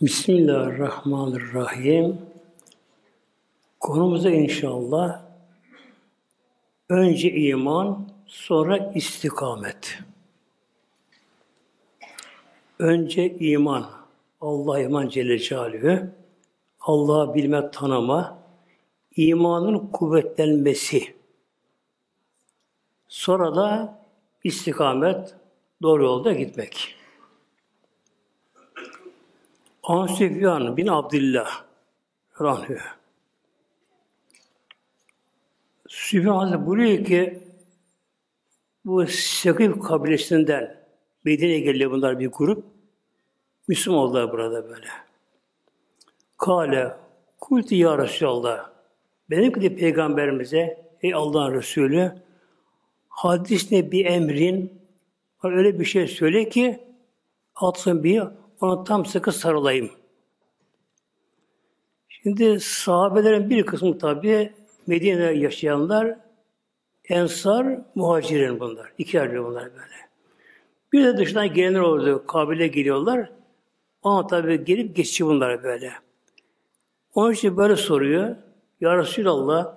Bismillahirrahmanirrahim. Konumuza inşallah önce iman, sonra istikamet. Önce iman, Allah iman Celle Celaluhu, Allah'ı bilme, tanıma, imanın kuvvetlenmesi. Sonra da istikamet, doğru yolda gitmek. An bin Abdullah Rahü. Süfyan Hazretleri buyuruyor ki bu Sekif kabilesinden Medine'ye geliyor bunlar bir grup. Müslüman oldular burada böyle. Kale kulti ya Resulallah. Benim ki peygamberimize ey Allah'ın Resulü hadis ne bir emrin öyle bir şey söyle ki atsın bir ona tam sıkı sarılayım. Şimdi sahabelerin bir kısmı tabi Medine'de yaşayanlar Ensar, muhacirin bunlar. İki ayrı bunlar böyle. Bir de dışından gelenler oldu. Kabile geliyorlar. Ama tabi gelip geçici bunlar böyle. Onun için böyle soruyor. Ya Resulallah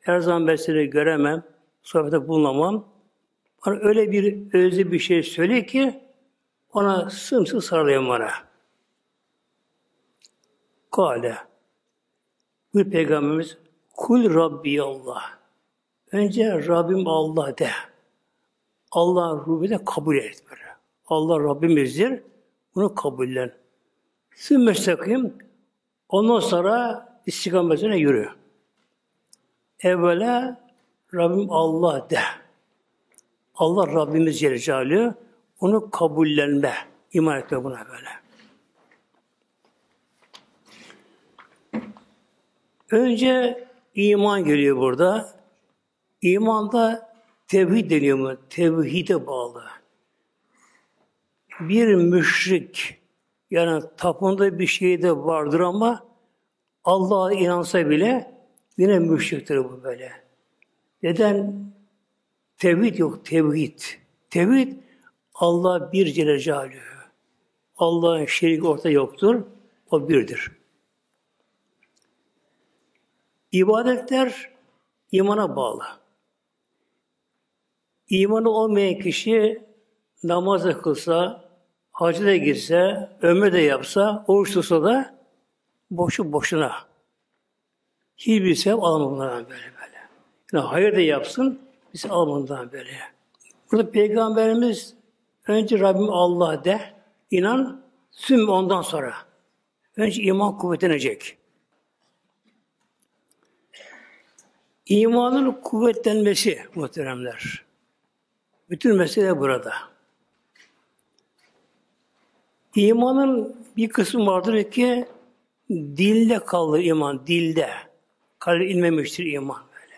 her zaman ben seni göremem, sohbete bulunamam. Bana öyle bir özlü bir şey söyle ki ona sımsıkı sarılayım bana. Kale. Bu Peygamberimiz Kul Rabbi Allah. Önce Rabbim Allah de. Allah ruhu de kabul et böyle. Allah Rabbimizdir. Bunu kabullen. Sümme sakim. Ondan sonra istikametine yürü. Evvela Rabbim Allah de. Allah Rabbimiz Celle onu kabullenme, iman etme buna böyle. Önce iman geliyor burada. İmanda tevhid deniyor mu? Tevhide bağlı. Bir müşrik yani tapında bir şey de vardır ama Allah'a inansa bile yine müşriktir bu böyle. Neden? Tevhid yok, tevhid. Tevhid Allah bir Celle Celaluhu. Allah'ın şerik orta yoktur. O birdir. İbadetler imana bağlı. İmanı olmayan kişi namazı kılsa, hacı da gitse, ömür de yapsa, oruç tutsa da boşu boşuna. Hiçbir sebep almadan böyle böyle. Yani hayır da yapsın, biz almadan böyle. Burada Peygamberimiz Önce Rabbim Allah de, inan, süm ondan sonra. Önce iman kuvvetlenecek. İmanın kuvvetlenmesi muhteremler. Bütün mesele burada. İmanın bir kısmı vardır ki dilde kalır iman, dilde. Kalbe inmemiştir iman böyle.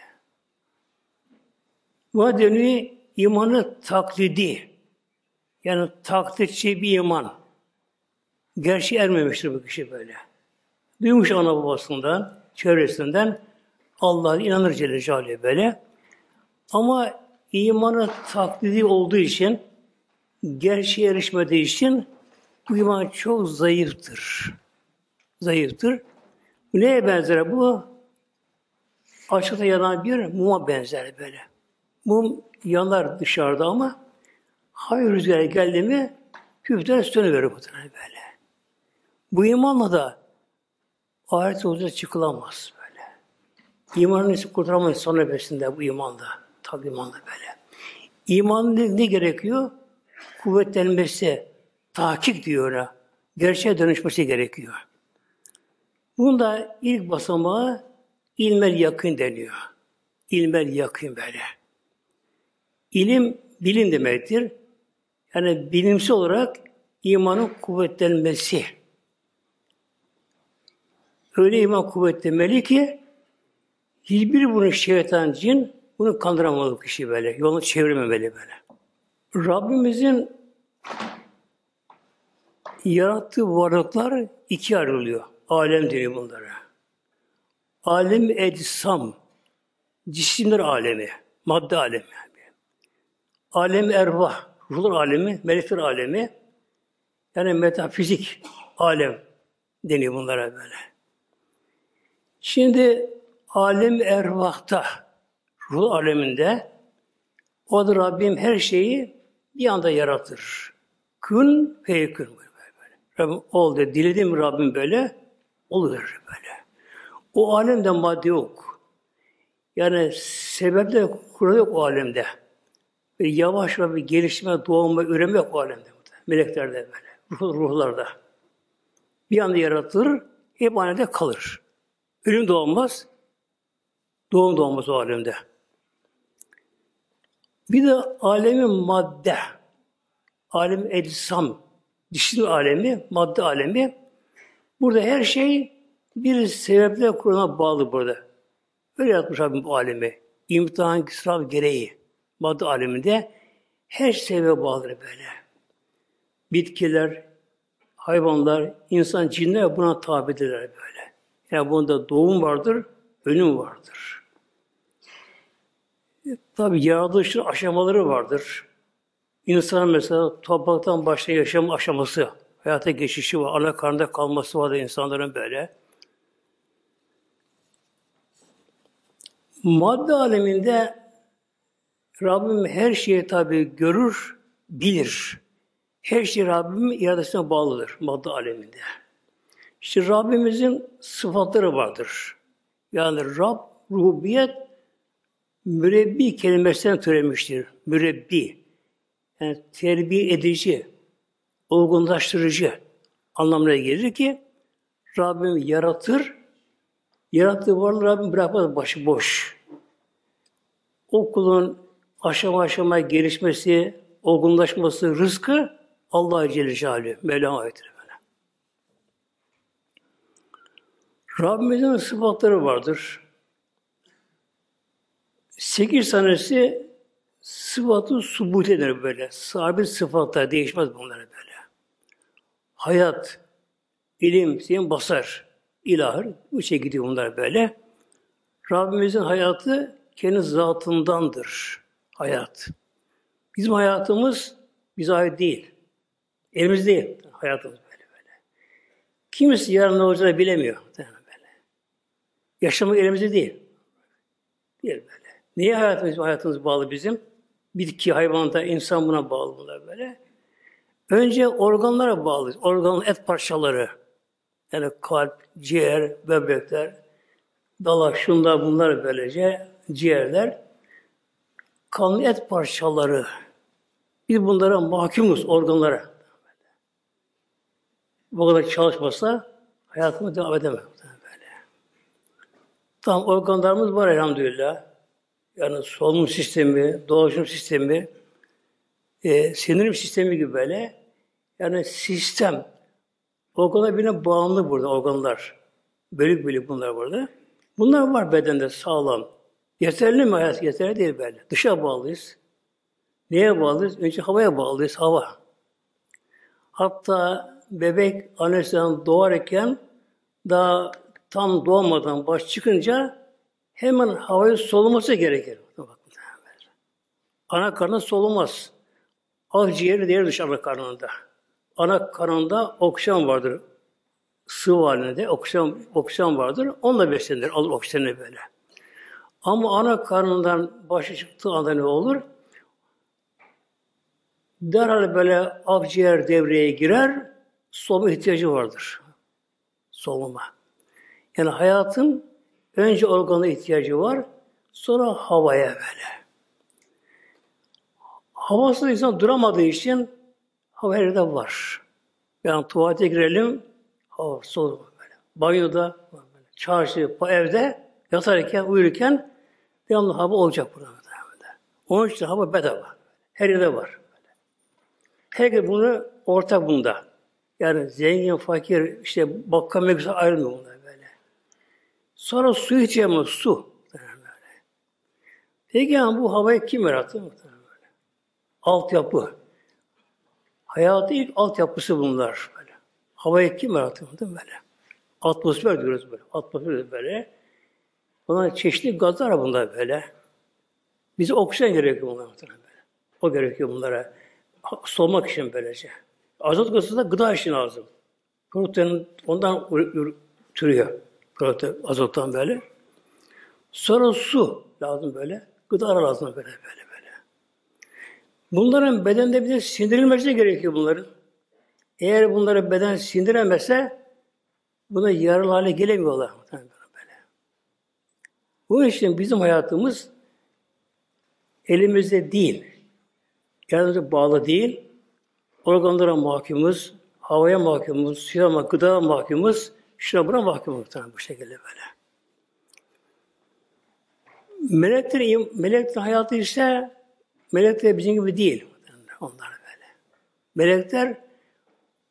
Bu deniyor imanı taklidi. Yani taklitçi bir iman. Gerçi ermemiştir bu kişi böyle. Duymuş ana babasından, çevresinden Allah'a inanır Celle Celaluhu böyle. Ama imanı taklidi olduğu için, gerçeğe erişmediği için bu iman çok zayıftır. Zayıftır. Neye benzer bu? Açıkta yanan bir muma benzer böyle. Mum yanar dışarıda ama Hayır rüzgarı geldi mi küften sönüverir tane böyle. Bu imanla da ahiret yolculuğa çıkılamaz böyle. İmanın ise kurtaramayız son nefesinde bu imanla. Tabi imanla böyle. İmanın ne, ne gerekiyor? Kuvvetlenmesi, tahkik diyor ona. Gerçeğe dönüşmesi gerekiyor. Bunda ilk basamağı ilmel yakın deniyor. İlmel yakın böyle. İlim bilim demektir. Yani bilimsel olarak imanın kuvvetlenmesi. Öyle iman kuvvetlenmeli ki hiçbir bunu şeytan, cin bunu kandıramalı kişi böyle. Yolunu çevirmemeli böyle. Rabbimizin yarattığı varlıklar iki ayrılıyor. Alem deniyor bunlara. Alem edsam, cisimler alemi, madde alemi. Alem ervah, ruhlar alemi, melekler alemi, yani metafizik alem. deniyor bunlara böyle. Şimdi alem ervahta, ruh aleminde o da Rabbim her şeyi bir anda yaratır. Kün feykün böyle. Rabbim ol de diledim Rabbim böyle olur böyle. O alemde madde yok. Yani sebeple kuralı yok o alemde. Ve yavaş yavaş bir gelişme, doğma, üreme yok o alemde. Meleklerde böyle. Ruh, ruhlarda. Bir anda yaratılır, hep alemde kalır. Ölüm doğmaz, doğum doğmaz o alemde. Bir de alemin madde, alem eczam, dişin alemi, madde alemi. Burada her şey bir sebeple kuruna bağlı burada. Öyle yapmış Rabbim bu alemi. İmtihan sınav gereği. Madde aleminde her sebebe bağlıdır böyle. Bitkiler, hayvanlar, insan, cinler buna tabidirler böyle. Yani bunda doğum vardır, ölüm vardır. E, tabi yaratılışın aşamaları vardır. İnsan mesela topraktan başlayan yaşam aşaması, hayata geçişi var, ana karnında kalması var da insanların böyle. Madde aleminde Rabbim her şeyi tabi görür, bilir. Her şey Rabbimin iradesine bağlıdır madde aleminde. İşte Rabbimizin sıfatları vardır. Yani Rab, rububiyet, mürebbi kelimesinden türemiştir. Mürebbi. Yani terbiye edici, olgunlaştırıcı anlamına gelir ki Rabbim yaratır, yarattığı varlığı Rabbim bırakmaz başı boş. O kulun aşama aşama gelişmesi, olgunlaşması, rızkı Allah Celle Celaluhu, Mevlam aittir. Rabbimizin sıfatları vardır. Sekiz tanesi sıfatı subut eder böyle. Sabit sıfatlar değişmez bunlar böyle. Hayat, ilim, senin basar, ilahır. Bu şekilde bunlar böyle. Rabbimizin hayatı kendi zatındandır. Hayat. Bizim hayatımız bize ait değil. Elimizde değil hayatımız böyle böyle. Kimisi yarın ne olacağını bilemiyor. Böyle. Yaşamak elimizde değil. Değil böyle. Niye hayatımız, hayatımız bağlı bizim? Bitki, hayvanda, insan buna bağlı bunlar böyle. Önce organlara bağlı. Organ, et parçaları. Yani kalp, ciğer, böbrekler, dalak, şunlar bunlar böylece ciğerler. Kanlı et parçaları. Biz bunlara mahkumuz organlara. Bu kadar çalışmasa hayatımız devam edemez. Böyle. Tam organlarımız var elhamdülillah. Yani solunum sistemi, dolaşım sistemi, e, sindirim sistemi gibi böyle. Yani sistem. Organlar birbirine bağımlı burada organlar. Bölük bölük bunlar burada. Bunlar var bedende sağlam. Yeterli mi hayat? Yeterli değil böyle. Dışa bağlıyız. Neye bağlıyız? Önce havaya bağlıyız. Hava. Hatta bebek annesinden doğarken daha tam doğmadan baş çıkınca hemen havayı soluması gerekir. Ana karnı solumaz. Akciğeri diğer dış ana karnında. Ana karnında oksijen vardır. Sıvı halinde oksijen, oksijen vardır. Onunla beslenir. Alır oksijeni böyle. Ama ana karnından başı çıktığı anda ne olur? Derhal böyle akciğer devreye girer, soluma ihtiyacı vardır. Soluma. Yani hayatın önce organa ihtiyacı var, sonra havaya böyle. Havasız insan duramadığı için hava her yerde var. Yani tuvalete girelim, hava soluma böyle. Banyoda, böyle. çarşı, evde yatarken, uyurken devamlı hava olacak burada. Onun için hava bedava. Her yerde var. Herkes bunu ortak bunda. Yani zengin, fakir, işte bakkal mevzusu ayrılmıyor bunlar böyle. Sonra su içemez, su. Böyle. Peki yani bu havayı kim yarattı? Böyle. Altyapı. Hayatı ilk altyapısı bunlar. Böyle. Havayı kim yarattı? Böyle. Atmosfer diyoruz böyle. Atmosfer böyle. Bunlar çeşitli gazlar bunlar böyle. Bize oksijen gerekiyor bunlar. Böyle. O gerekiyor bunlara. Solmak için böylece. Azot gazı da gıda için lazım. Protein ondan türüyor. Protein azottan böyle. Sonra su lazım böyle. Gıda lazım böyle böyle böyle. Bunların bedende bir de sindirilmesi gerekiyor bunların. Eğer bunları beden sindiremezse buna yaralı hale gelemiyorlar. Bu için bizim hayatımız elimizde değil. Kendimize bağlı değil. Organlara mahkumuz, havaya mahkumuz, suya mahkumuz, gıda mahkumuz, şuna buna mahkumuz bu şekilde böyle. Melekler, melekler hayatı ise melekler bizim gibi değil. Onlar böyle. Melekler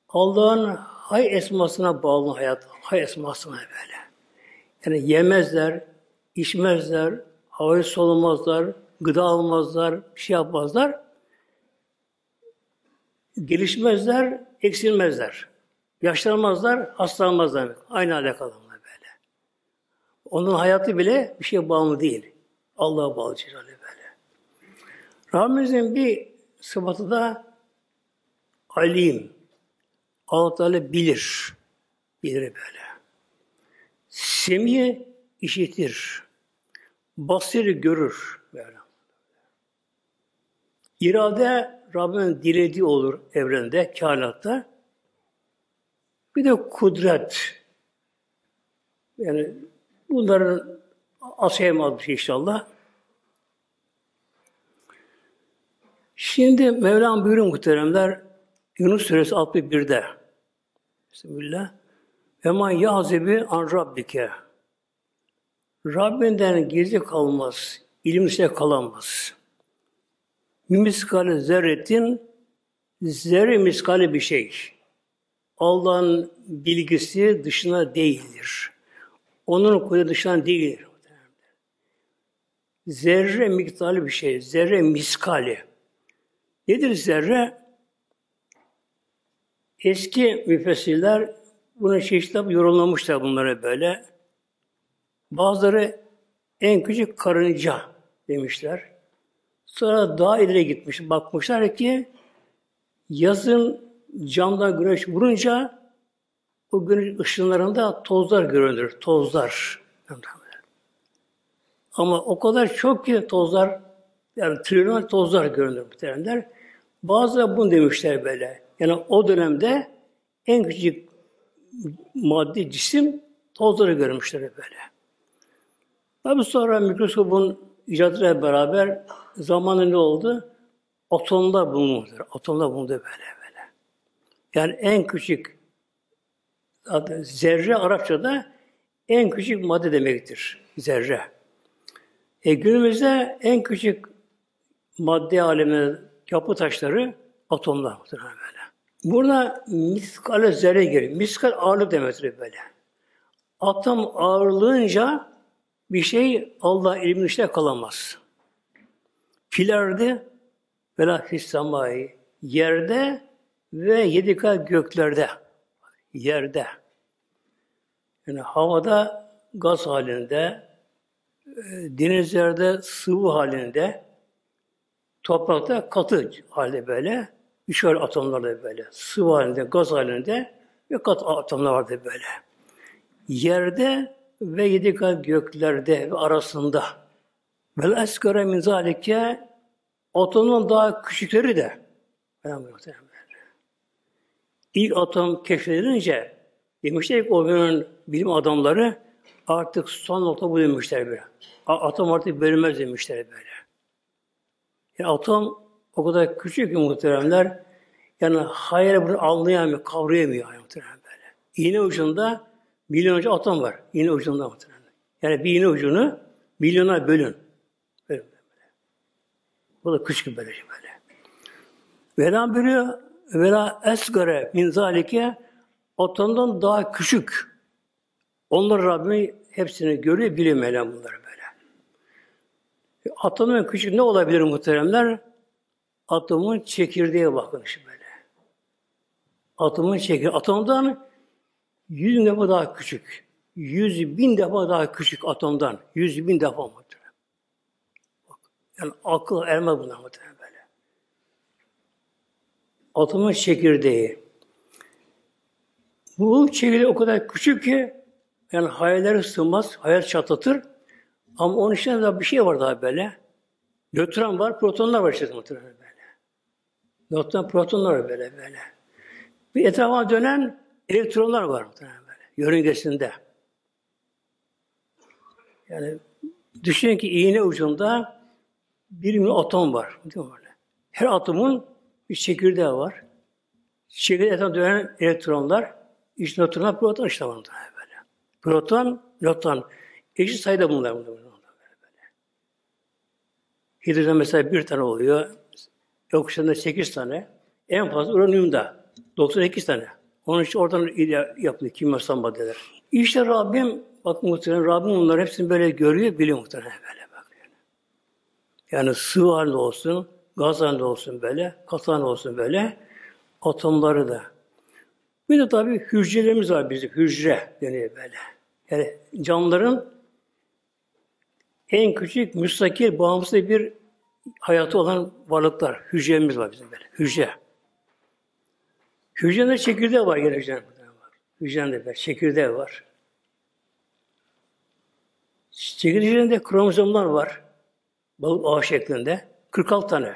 Allah'ın hay esmasına bağlı hayat, hay esmasına böyle. Yani yemezler, içmezler, havayı solumazlar, gıda almazlar, bir şey yapmazlar. Gelişmezler, eksilmezler. Yaşlanmazlar, hastalanmazlar. Aynı alakalı böyle. Onun hayatı bile bir şeye bağımlı değil. Allah'a bağlı Celaluhu böyle. Rabbimizin bir sıfatı da alim. Allah Teala bilir. Bilir böyle. Semi işitir. Basir görür. Böyle. İrade Rabbinin dilediği olur evrende, kainatta. Bir de kudret. Yani bunların asayamadığı şey inşallah. Şimdi Mevlam buyuruyor muhteremler Yunus Suresi 61'de Bismillah Ve man yahzebi an rabbike Rabbinden gizli kalmaz, ilim kalamaz. Miskali zerretin zerre miskali bir şey. Allah'ın bilgisi dışına değildir. Onun kudreti dışına değildir. Zerre miktarı bir şey. Zerre miskali. Nedir zerre? Eski müfessirler bunu çeşitli yorumlamışlar bunları böyle. Bazıları en küçük karınca demişler. Sonra daha ileri gitmiş. Bakmışlar ki yazın camdan güneş vurunca o güneş ışınlarında tozlar görünür. Tozlar. Ama o kadar çok ki tozlar yani trilyon tozlar görünür muhtemelenler. Bazıları bunu demişler böyle. Yani o dönemde en küçük maddi cisim tozları görmüşler böyle. Tabi sonra mikroskopun icadıyla beraber zamanı ne oldu? Atomlar bulundu. Atomlar bulundu böyle böyle. Yani en küçük zerre Arapçada en küçük madde demektir. Zerre. E günümüzde en küçük madde alemine yapı taşları atomlar muhtemelen böyle. Burada miskale zerre geliyor. Miskal ağırlık demektir böyle. Atom ağırlığınca bir şey Allah ilmin dışında kalamaz. Filerdi ve la fissamayı yerde ve yedi kat göklerde yerde. Yani havada gaz halinde e, denizlerde sıvı halinde toprakta katı halde böyle üçer atomlarda böyle. Sıvı halinde gaz halinde ve kat atomlar vardı böyle. Yerde ve yedi kat göklerde ve arasında vel eskere min zalike atomun daha küçükleri de İlk atom keşfedilince demişler ki o dönemin bilim adamları artık son nokta bu demişler böyle. Atom artık bölünmez demişler böyle. Yani atom o kadar küçük ki muhteremler yani hayal bunu anlayamıyor, kavrayamıyor muhterem böyle. İğne ucunda milyonca atom var. İğne ucunda muhterem. Yani bir iğne ucunu milyona bölün. Böyle, böyle. Bu da küçük böyle şey böyle. Vela buyuruyor, vela esgare min zalike atomdan daha küçük. Onlar Rabbim hepsini görüyor, biliyor Mevlam bunları böyle. Atomun küçük ne olabilir muhteremler? Atomun çekirdeğe bakın şimdi böyle. Atomun çekirdeği. Atomdan yüz defa daha küçük. Yüz bin defa daha küçük atomdan. Yüz bin defa muhterem. Bak, yani akıl ermez bunlar muhterem böyle. Atomun çekirdeği. Bu çekirdek o kadar küçük ki yani hayalleri sığmaz, hayal çatlatır. Ama onun içinde daha bir şey var daha böyle. Nötron var, protonlar var işte muhtemelen böyle. Nötron, protonlar var böyle böyle. Bir etrafa dönen elektronlar var muhtemelen böyle. Yörüngesinde. Yani düşünün ki iğne ucunda bir milyon atom var. Değil böyle? Her atomun bir çekirdeği var. Çekirdeği etrafında dönen elektronlar, iç nötronlar, proton işte var böyle. Proton, nötron. Eşit sayıda bunlar. bunlar. Hidrojen mesela bir tane oluyor. Oksijende sekiz tane. En fazla uranyumda 92 tane. Onun için oradan yapılıyor kimyasal maddeler. İşte Rabbim, bak muhtemelen Rabbim bunları hepsini böyle görüyor, biliyor muhtemelen böyle bak. Yani sıvı halinde olsun, gaz halinde olsun böyle, katı olsun böyle, atomları da. Bir de tabii hücrelerimiz var bizim, hücre deniyor böyle. Yani canlıların en küçük müstakil, bağımsız bir hayatı olan varlıklar, hücremiz var bizim böyle, hücre. Hücrenin çekirdeği var gene hücrenin. Hücrenin de böyle çekirdeği var. Çekirdeğinde kromozomlar var. Balık ağı şeklinde. 46 tane.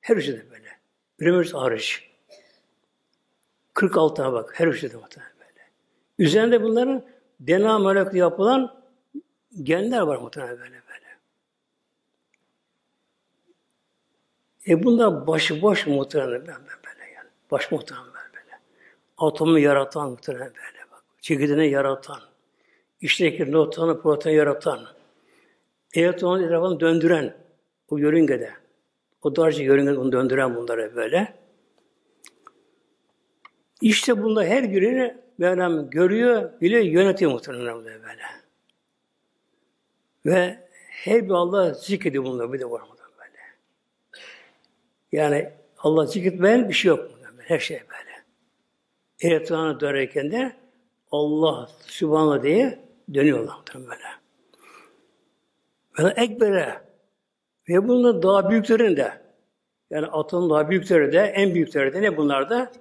Her hücrede böyle. Üremürüz hariç. 46 tane bak. Her hücrede muhtemelen böyle. Üzerinde bunların DNA molekülü yapılan genler var muhtemelen böyle böyle. E bunlar başıboş muhtemelen böyle yani. Baş muhtemelen böyle. Atomu yaratan muhtemelen böyle bak. Çekirdeğini yaratan, içteki notonu, protein yaratan, elektronun etrafını döndüren o yörüngede. O darca yörüngede bunu döndüren bunları böyle. İşte bunda her birini Mevlam görüyor, biliyor, yönetiyor muhtemelen böyle. Ve her bir Allah zikrediyor bunları bir de var böyle. Yani Allah zikretmeyen bir şey yok böyle. Her şey böyle. Elektronuna dönerken de Allah Sübhanallah diye dönüyorlar böyle. Ve ekbere ve bunun daha büyüklerinde yani atom daha büyükleri de en büyükleri de ne bunlar da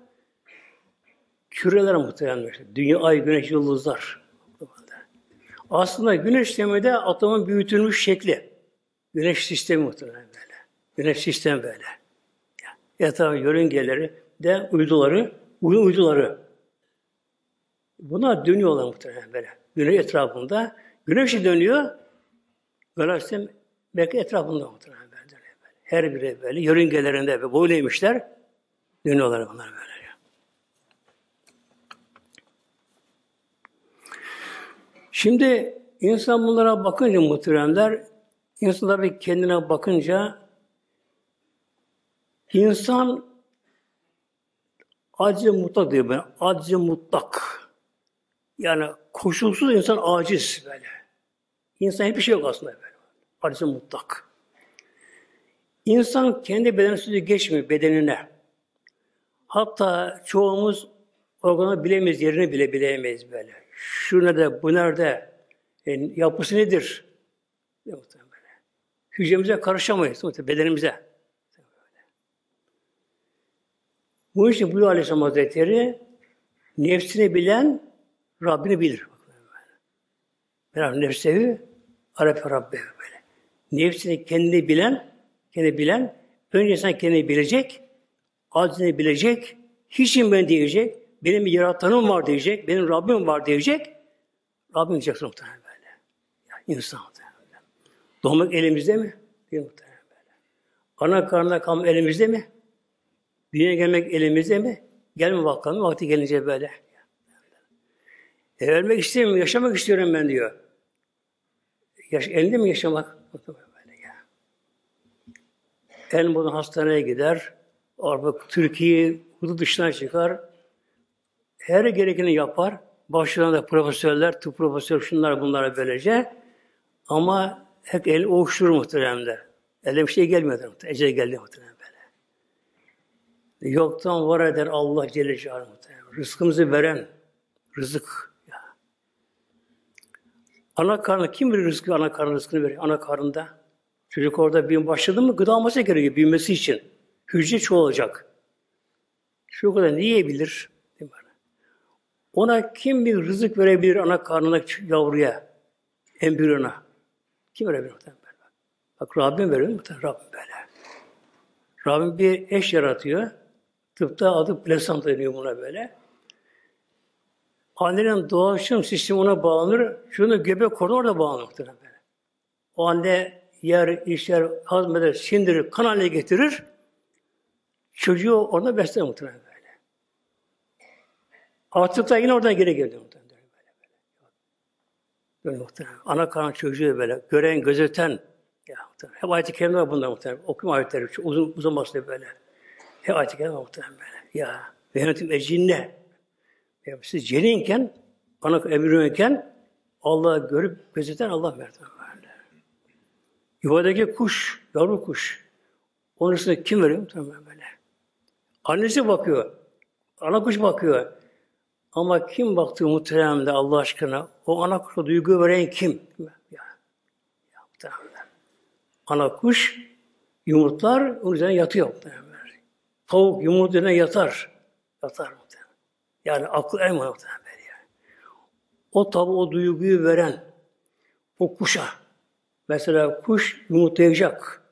küreler muhtemelen. Dünya, ay, güneş, yıldızlar. Aslında güneş sistemi de atomun büyütülmüş şekli. Güneş sistemi muhtemelen böyle. Güneş sistemi böyle. Etrafı yörüngeleri de uyduları, uydu uyduları. Buna dönüyorlar muhtemelen böyle. Güneş etrafında. Güneş dönüyor. Galaksi belki etrafında muhtemelen böyle. Her biri böyle yörüngelerinde ve böyleymişler. Dönüyorlar bunlar böyle. Şimdi insan bunlara bakınca muhteremler, insanlar kendine bakınca insan acı mutlak diyor ben. Acı mutlak. Yani koşulsuz insan aciz böyle. İnsan hiçbir şey yok aslında böyle. Acı mutlak. İnsan kendi bedensizliği geçmiyor bedenine. Hatta çoğumuz organı bilemeyiz, yerini bile bilemeyiz böyle şu nerede, bu nerede, e, yapısı nedir? Hücremize karışamayız, bedenimize. Bu için bu Aleyhisselam Hazretleri nefsini bilen Rabbini bilir. Biraz nefsevi Arap Rabbi böyle. Nefsini kendini bilen, kendi bilen, önce sen kendini bilecek, acizini bilecek, hiçim ben diyecek, benim bir yaratanım var diyecek, benim Rabbim var diyecek. Rabbim diyecek muhtemelen böyle. Yani insan muhtemelen. Doğmak elimizde mi? Değil muhtemelen böyle. Ana karnına kalmak elimizde mi? Dünyaya gelmek elimizde mi? Gelme bakalım vakti gelince böyle. E, ölmek istemiyorum, yaşamak istiyorum ben diyor. Yaş, elinde mi yaşamak? Böyle ya. En bunu hastaneye gider, orada Türkiye hudut dışına çıkar, her gerekeni yapar. Başlarında da profesörler, tıp profesörü, şunlar bunlara böylece. Ama hep el ovuşturur muhteremler. Elde bir şey gelmiyor muhterem. Ecel geldi muhterem böyle. Yoktan var eder Allah Celle Celaluhu. Rızkımızı veren, rızık. Ana karnı, kim bilir rızkı, ana karnı rızkını verir? Ana karnında. Çocuk orada büyüm başladı mı gıda alması gerekiyor büyümesi için. Hücre çoğalacak. Şu kadar ne yiyebilir? Ona kim bir rızık verebilir ana karnına yavruya, embriyona? Kim verebilir muhtemelen? Bak Rabbim veriyor muhtemelen Rabbim böyle. Rabbim bir eş yaratıyor. Tıpta adı plasanta deniyor buna böyle. Annenin doğaçlama sistemi ona bağlanır. Şunu göbek kornu orada bağlanır böyle. O anne yer, işler, hazmeder, sindirir, kan haline getirir. Çocuğu orada besler muhtemelen böyle. Artık da yine oradan geri geliyor muhtemelen. Böyle, böyle. böyle muhtemelen. Ana karnı çocuğu böyle. Gören, gözeten. Ya, muhtemelen. Hep ayet-i kerime var bunlar muhtemelen. Okuma ayetleri. Uzun, uzun bahsediyor böyle. Hep ayet-i kerime muhtemelen böyle. Ya. Ve yönetim ecinne. Ya, siz ceninken, ana emriyonken Allah'ı görüp gözeten Allah verdi. Böyle. Yuvadaki kuş, yavru kuş. Onun üstüne kim veriyor? Muhtemelen böyle. Annesi bakıyor. Ana kuş bakıyor. Ama kim baktığı muhteremde Allah aşkına? O ana kuşa duygu veren kim? Ya, ya. Ana kuş yumurtlar onun üzerine yatıyor muhteremler. Tavuk yumurt üzerine yatar. Yatar muhteremler. Yani aklı en muhteremler yani. O tabi o duyguyu veren o kuşa mesela kuş yumurtlayacak,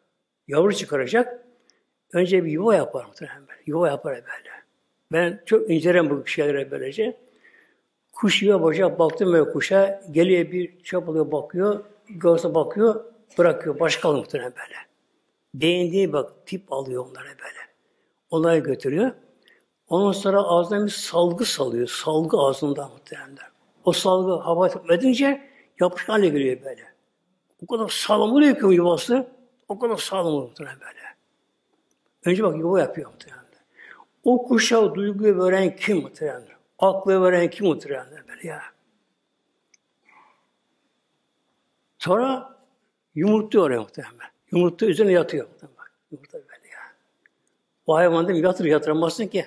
yavru çıkaracak. Önce bir yuva yapar muhtemelen böyle. Yuva yapar böyle. Ben çok incelerim bu şeylere böylece. Kuş yuva boşa baktım böyle kuşa. Geliyor bir çapalıyor bakıyor. Gözle bakıyor. Bırakıyor. Başka muhtemelen böyle. Beğendiği bak tip alıyor onlara böyle. Onları götürüyor. Ondan sonra ağzından bir salgı salıyor. Salgı ağzında muhtemelen. O salgı hava edince yapışkan hale geliyor böyle. O kadar sağlam oluyor ki yuvası. O kadar sağlam oluyor böyle. Önce bak yuva yapıyor muhtemelen. O kuşa duyguyu veren kim muhtemelen? Aklı veren kim muhtemelen böyle ya? Sonra yumurtluyor oraya muhtemelen. Yumurta üzerine yatıyor muhtemelen. O hayvan mi? Yatır yatıramazsın ki.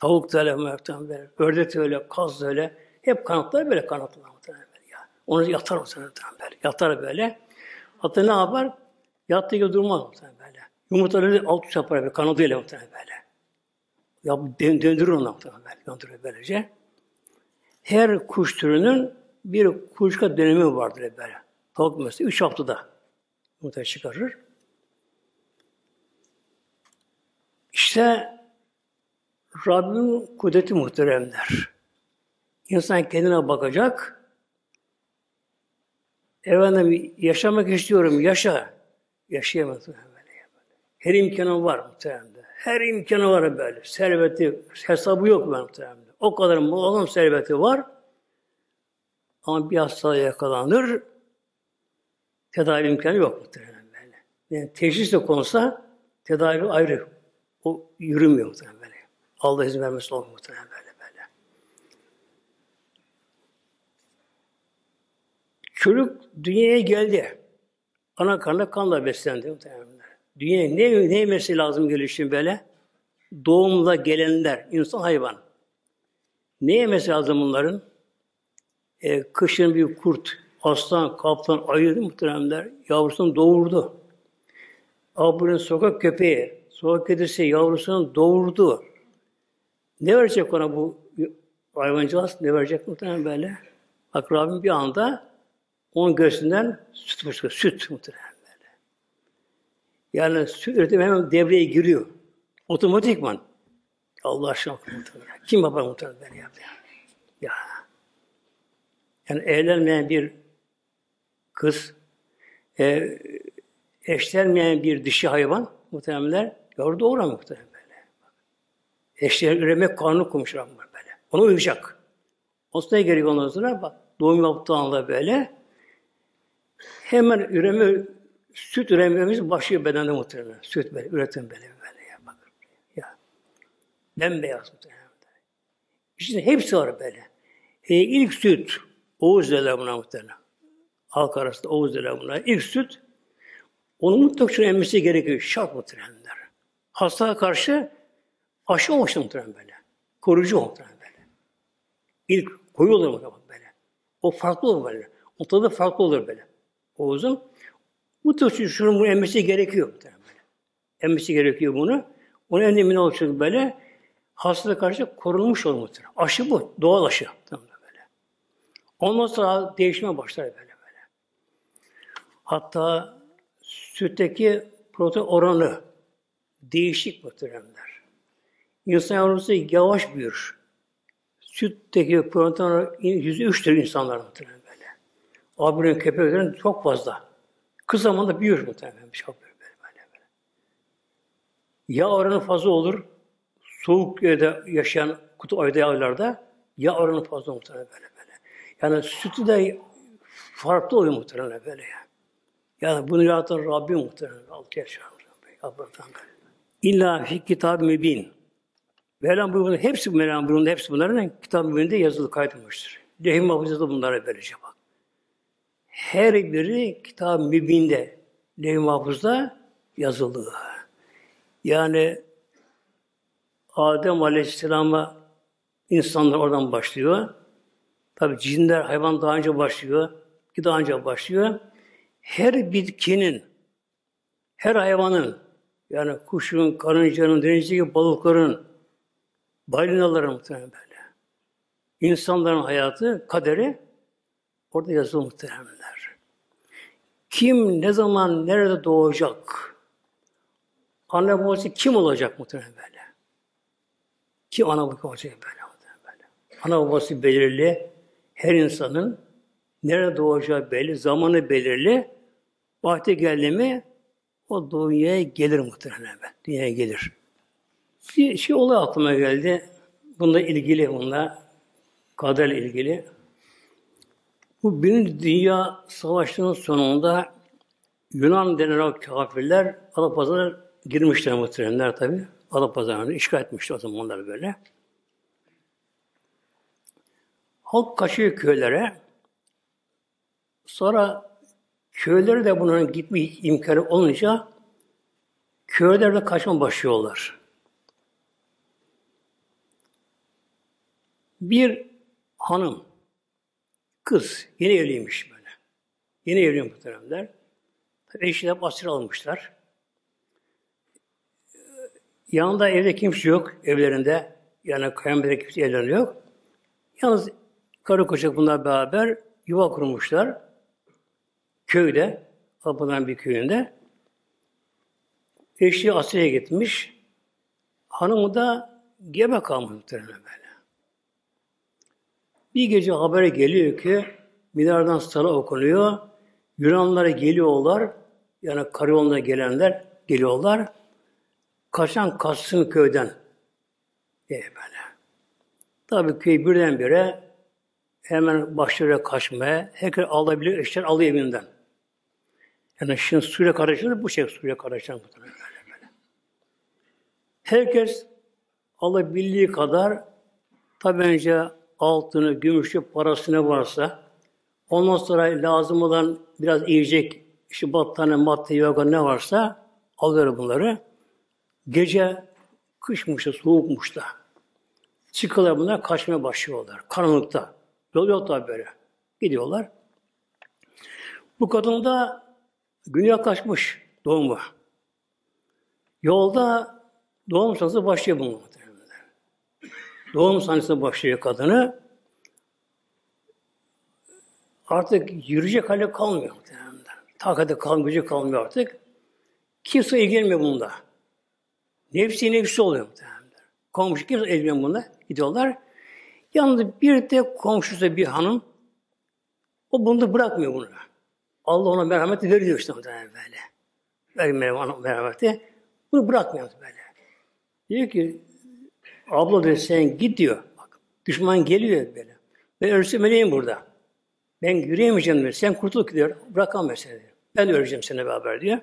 Tavuk da öyle, muhtemelen. Ördek de öyle, kaz da öyle. Hep kanatları böyle kanatlar muhtemelen böyle ya. Onu yatar muhtemelen böyle. Yatar böyle. Hatta ne yapar? Yattığı gibi durmaz muhtemelen böyle. Yumurtaları alt üst yapar böyle, kanadıyla muhtemelen böyle. Ya döndürür onu muhtemelen böyle, döndürür böylece. Her kuş türünün bir kuşka dönemi vardır böyle. Tavuk mesela üç haftada yumurta çıkarır. İşte Rabbin kudreti muhteremler. İnsan kendine bakacak. Efendim yaşamak istiyorum, yaşa. Yaşayamaz. Her imkanı var muhtemelen. Her imkanı var böyle. Serveti, hesabı yok ben muhtemelen. O kadar muazzam serveti var. Ama bir hastalığa yakalanır. Tedavi imkanı yok böyle. Yani teşhis de konsa tedavi ayrı. O yürümüyor muhtemelen böyle. Allah izin vermesi olmuyor muhtemelen böyle böyle. Çocuk dünyaya geldi. Ana karnında kanla beslendi muhtemelen. Dünya ne, ne yemesi lazım gelişim böyle? Doğumla gelenler, insan hayvan. Ne yemesi lazım bunların? E, kışın bir kurt, aslan, kaplan, ayı muhteremler yavrusunu doğurdu. Abinin sokak köpeği, sokak kedisi yavrusunu doğurdu. Ne verecek ona bu hayvancağız? Ne verecek muhtemelen böyle? Bak Rabbim bir anda onun göğsünden süt fışkırıyor. Süt muhtemelen böyle. Yani süt üretimi hemen devreye giriyor. Otomatikman. Allah aşkına muhtemelen. Kim yapar muhtemelen böyle yaptı? Ya. Yani evlenmeyen bir kız, e, eşlenmeyen bir dişi hayvan muhtemelen yavru doğuramıyor muhtemelen böyle. Eşler üremek kanunu koymuş Rabbim böyle. Ona uyacak. O ne gerekiyor ondan sonra? Bak doğum yaptığı anda böyle hemen üreme süt ürememiz başlıyor bedende muhtemelen. Süt böyle, üretim böyle böyle ya bak. Ya. Bembeyaz muhtemelen. İşte hepsi var böyle. E, ilk süt, Oğuz derler buna muhtemelen. Halk arasında Oğuz derler buna. İlk süt, onun mutlaka emmesi gerekiyor. Şart muhtemelenler. Hastaya karşı aşı olmuştu muhtemelen böyle. Koruyucu muhtemelen böyle. İlk koyu olur muhtemelen böyle. O farklı olur böyle. O tadı farklı olur böyle. Oğuz'un. Mutlaka şunun bunu emmesi gerekiyor muhtemelen böyle. Emmesi gerekiyor bunu. Onu en emin olacak böyle. Hastalığa karşı korunmuş olur muhtemelen. Aşı bu. Doğal aşı. Tamam böyle. Ondan sonra değişime başlar böyle böyle. Hatta sütteki protein oranı değişik muhteremler. İnsan yavrusu yavaş büyür. Sütteki protein yüzde üçtür insanlar muhtemelen böyle. Abinin köpeklerin çok fazla. Kısa zamanda büyür muhtemelen. Çok böyle, böyle, böyle. Yağ oranı fazla olur. Soğuk yerde yaşayan kutu ayda aylarda yağ oranı fazla muhtemelen böyle böyle. Yani sütü de farklı oluyor muhtemelen böyle yani. Yani bunu yaratan Rabbim muhtemelen. Altı yaşar. Allah'tan İlla fi kitab mübin. Mevlam buyurduğunda hepsi Mevlam buyurduğunda hepsi bunların kitab mübinde yazılı kaydolmuştur. Lehim mahfuzda bunlara böylece bak. Her biri kitab mübinde lehim mahfuzda yazılı. Yani Adem Aleyhisselam'a insanlar oradan başlıyor. Tabi cinler, hayvan daha önce başlıyor. Ki daha önce başlıyor. Her bitkinin, her hayvanın, yani kuşun, karıncanın, denizdeki balıkların, balinaların muhtemelen böyle. İnsanların hayatı, kaderi orada yazılı muhtemelenler. Kim, ne zaman, nerede doğacak? Anne babası kim olacak muhtemelen böyle? Kim ana babası olacak böyle böyle? Ana babası belirli, her insanın nerede doğacağı belli, zamanı belirli. Vakti geldi mi o dünyaya gelir muhtemelen. Dünyaya gelir. Bir şey olay aklıma geldi. Bunda ilgili bununla kader ilgili. Bu Birinci Dünya Savaşı'nın sonunda Yunan denen o kafirler Adapazarı'na girmişler muhteremler tabi. Adapazarı'nı işgal etmişti o zamanlar böyle. Halk kaçıyor köylere. Sonra köyleri de bunların gitme imkanı olunca köylerde kaçma başlıyorlar. Bir hanım, kız, yeni evliymiş böyle. Yeni evli muhteremler. Eşi de basır almışlar. Yanında evde kimse yok evlerinde. Yani kayınbede kimse evlerinde yok. Yalnız karı koca bunlar beraber yuva kurmuşlar. Köyde, Apo'dan bir köyünde. Eşi Asya'ya gitmiş. Hanımı da gebe kalmış muhtemelen böyle. Bir gece habere geliyor ki minardan sala okunuyor. Yunanlara geliyorlar. Yani karayoluna gelenler geliyorlar. Kaçan kaçsın köyden. Diye böyle. Tabii köy birdenbire hemen başlıyor kaçmaya. Herkes alabilir, eşler alıyor evinden. Yani şimdi suyla karışır, bu şey suyla karışır. Böyle böyle. Herkes alabildiği kadar tabi altını, gümüşü, parası ne varsa ondan sonra lazım olan biraz yiyecek, işte battaniye, madde, yoga ne varsa alıyor bunları. Gece kışmış da, soğukmuş da. Çıkıyorlar bunlar, kaçmaya başlıyorlar. Karanlıkta. Yol yok tabi böyle. Gidiyorlar. Bu kadın da gün yaklaşmış doğumu. Yolda doğum sancısı başlıyor bunun. Doğum sancısı başlıyor kadını. Artık yürüyecek hali kalmıyor. Takatı kalmıyor, gücü kalmıyor artık. Kimse ilgilenmiyor bunda. Nefsi nefsi oluyor muhtemelen. Komşu kimse ilgilenmiyor bunda. Gidiyorlar. Yalnız bir de komşusu bir hanım o bunu bırakmıyor bunu. Allah ona merhamet veriyor işte muhtemelen böyle. Vermiyor ona merhameti. Bunu bırakmıyor böyle. Diyor ki abla diyor sen git diyor. Bak, düşman geliyor böyle. Ben ölsem öleyim burada. Ben yürüyemeyeceğim diyor. Sen kurtul diyor. Bırakamam seni diyor. Ben de öleceğim seninle beraber diyor.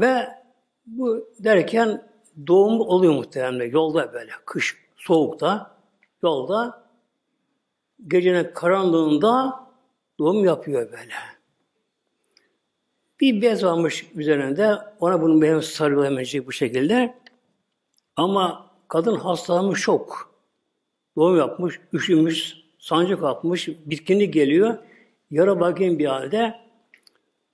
Ve bu derken doğum oluyor muhtemelen yolda böyle kış soğukta yolda gecenin karanlığında doğum yapıyor böyle. Bir bez varmış üzerinde. Ona bunu benim sarılamayacak bu şekilde. Ama kadın hastalanmış şok. Doğum yapmış, üşümüş, sancı kapmış, bitkinlik geliyor. Yara bakayım bir halde.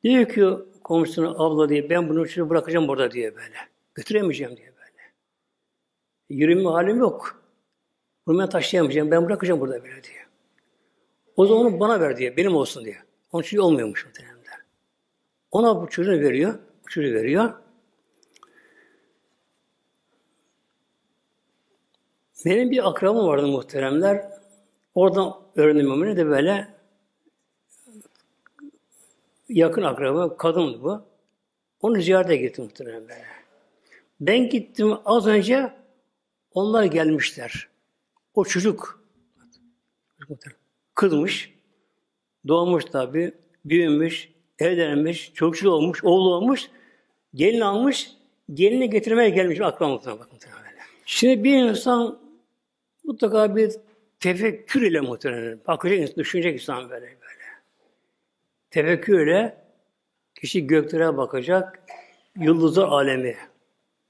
Diyor ki komşusuna abla diye ben bunu şunu bırakacağım burada diye böyle. Götüremeyeceğim diye böyle. Yürüme halim yok. Bunu ben taşıyamayacağım. Ben bırakacağım burada böyle diyor. O zaman onu bana ver diye. Benim olsun diye. Onun için olmuyormuş muhteremler. Ona bu çocuğunu veriyor. Çocuğu veriyor. Benim bir akrabam vardı muhteremler. Oradan öğrendim ne de böyle yakın akraba, kadındı bu. Onu ziyarete gittim muhterem. Ben gittim az önce onlar gelmişler. O çocuk kızmış, doğmuş tabi, büyümüş, evlenmiş, çocuk olmuş, oğlu olmuş, gelin almış, gelini getirmeye gelmiş akrabamızdan bakın böyle. Şimdi bir insan mutlaka bir tefekkür ile muhtemelen bakacak, düşünecek insan böyle böyle. Tefekkür ile kişi göklere bakacak, yıldızlar alemi,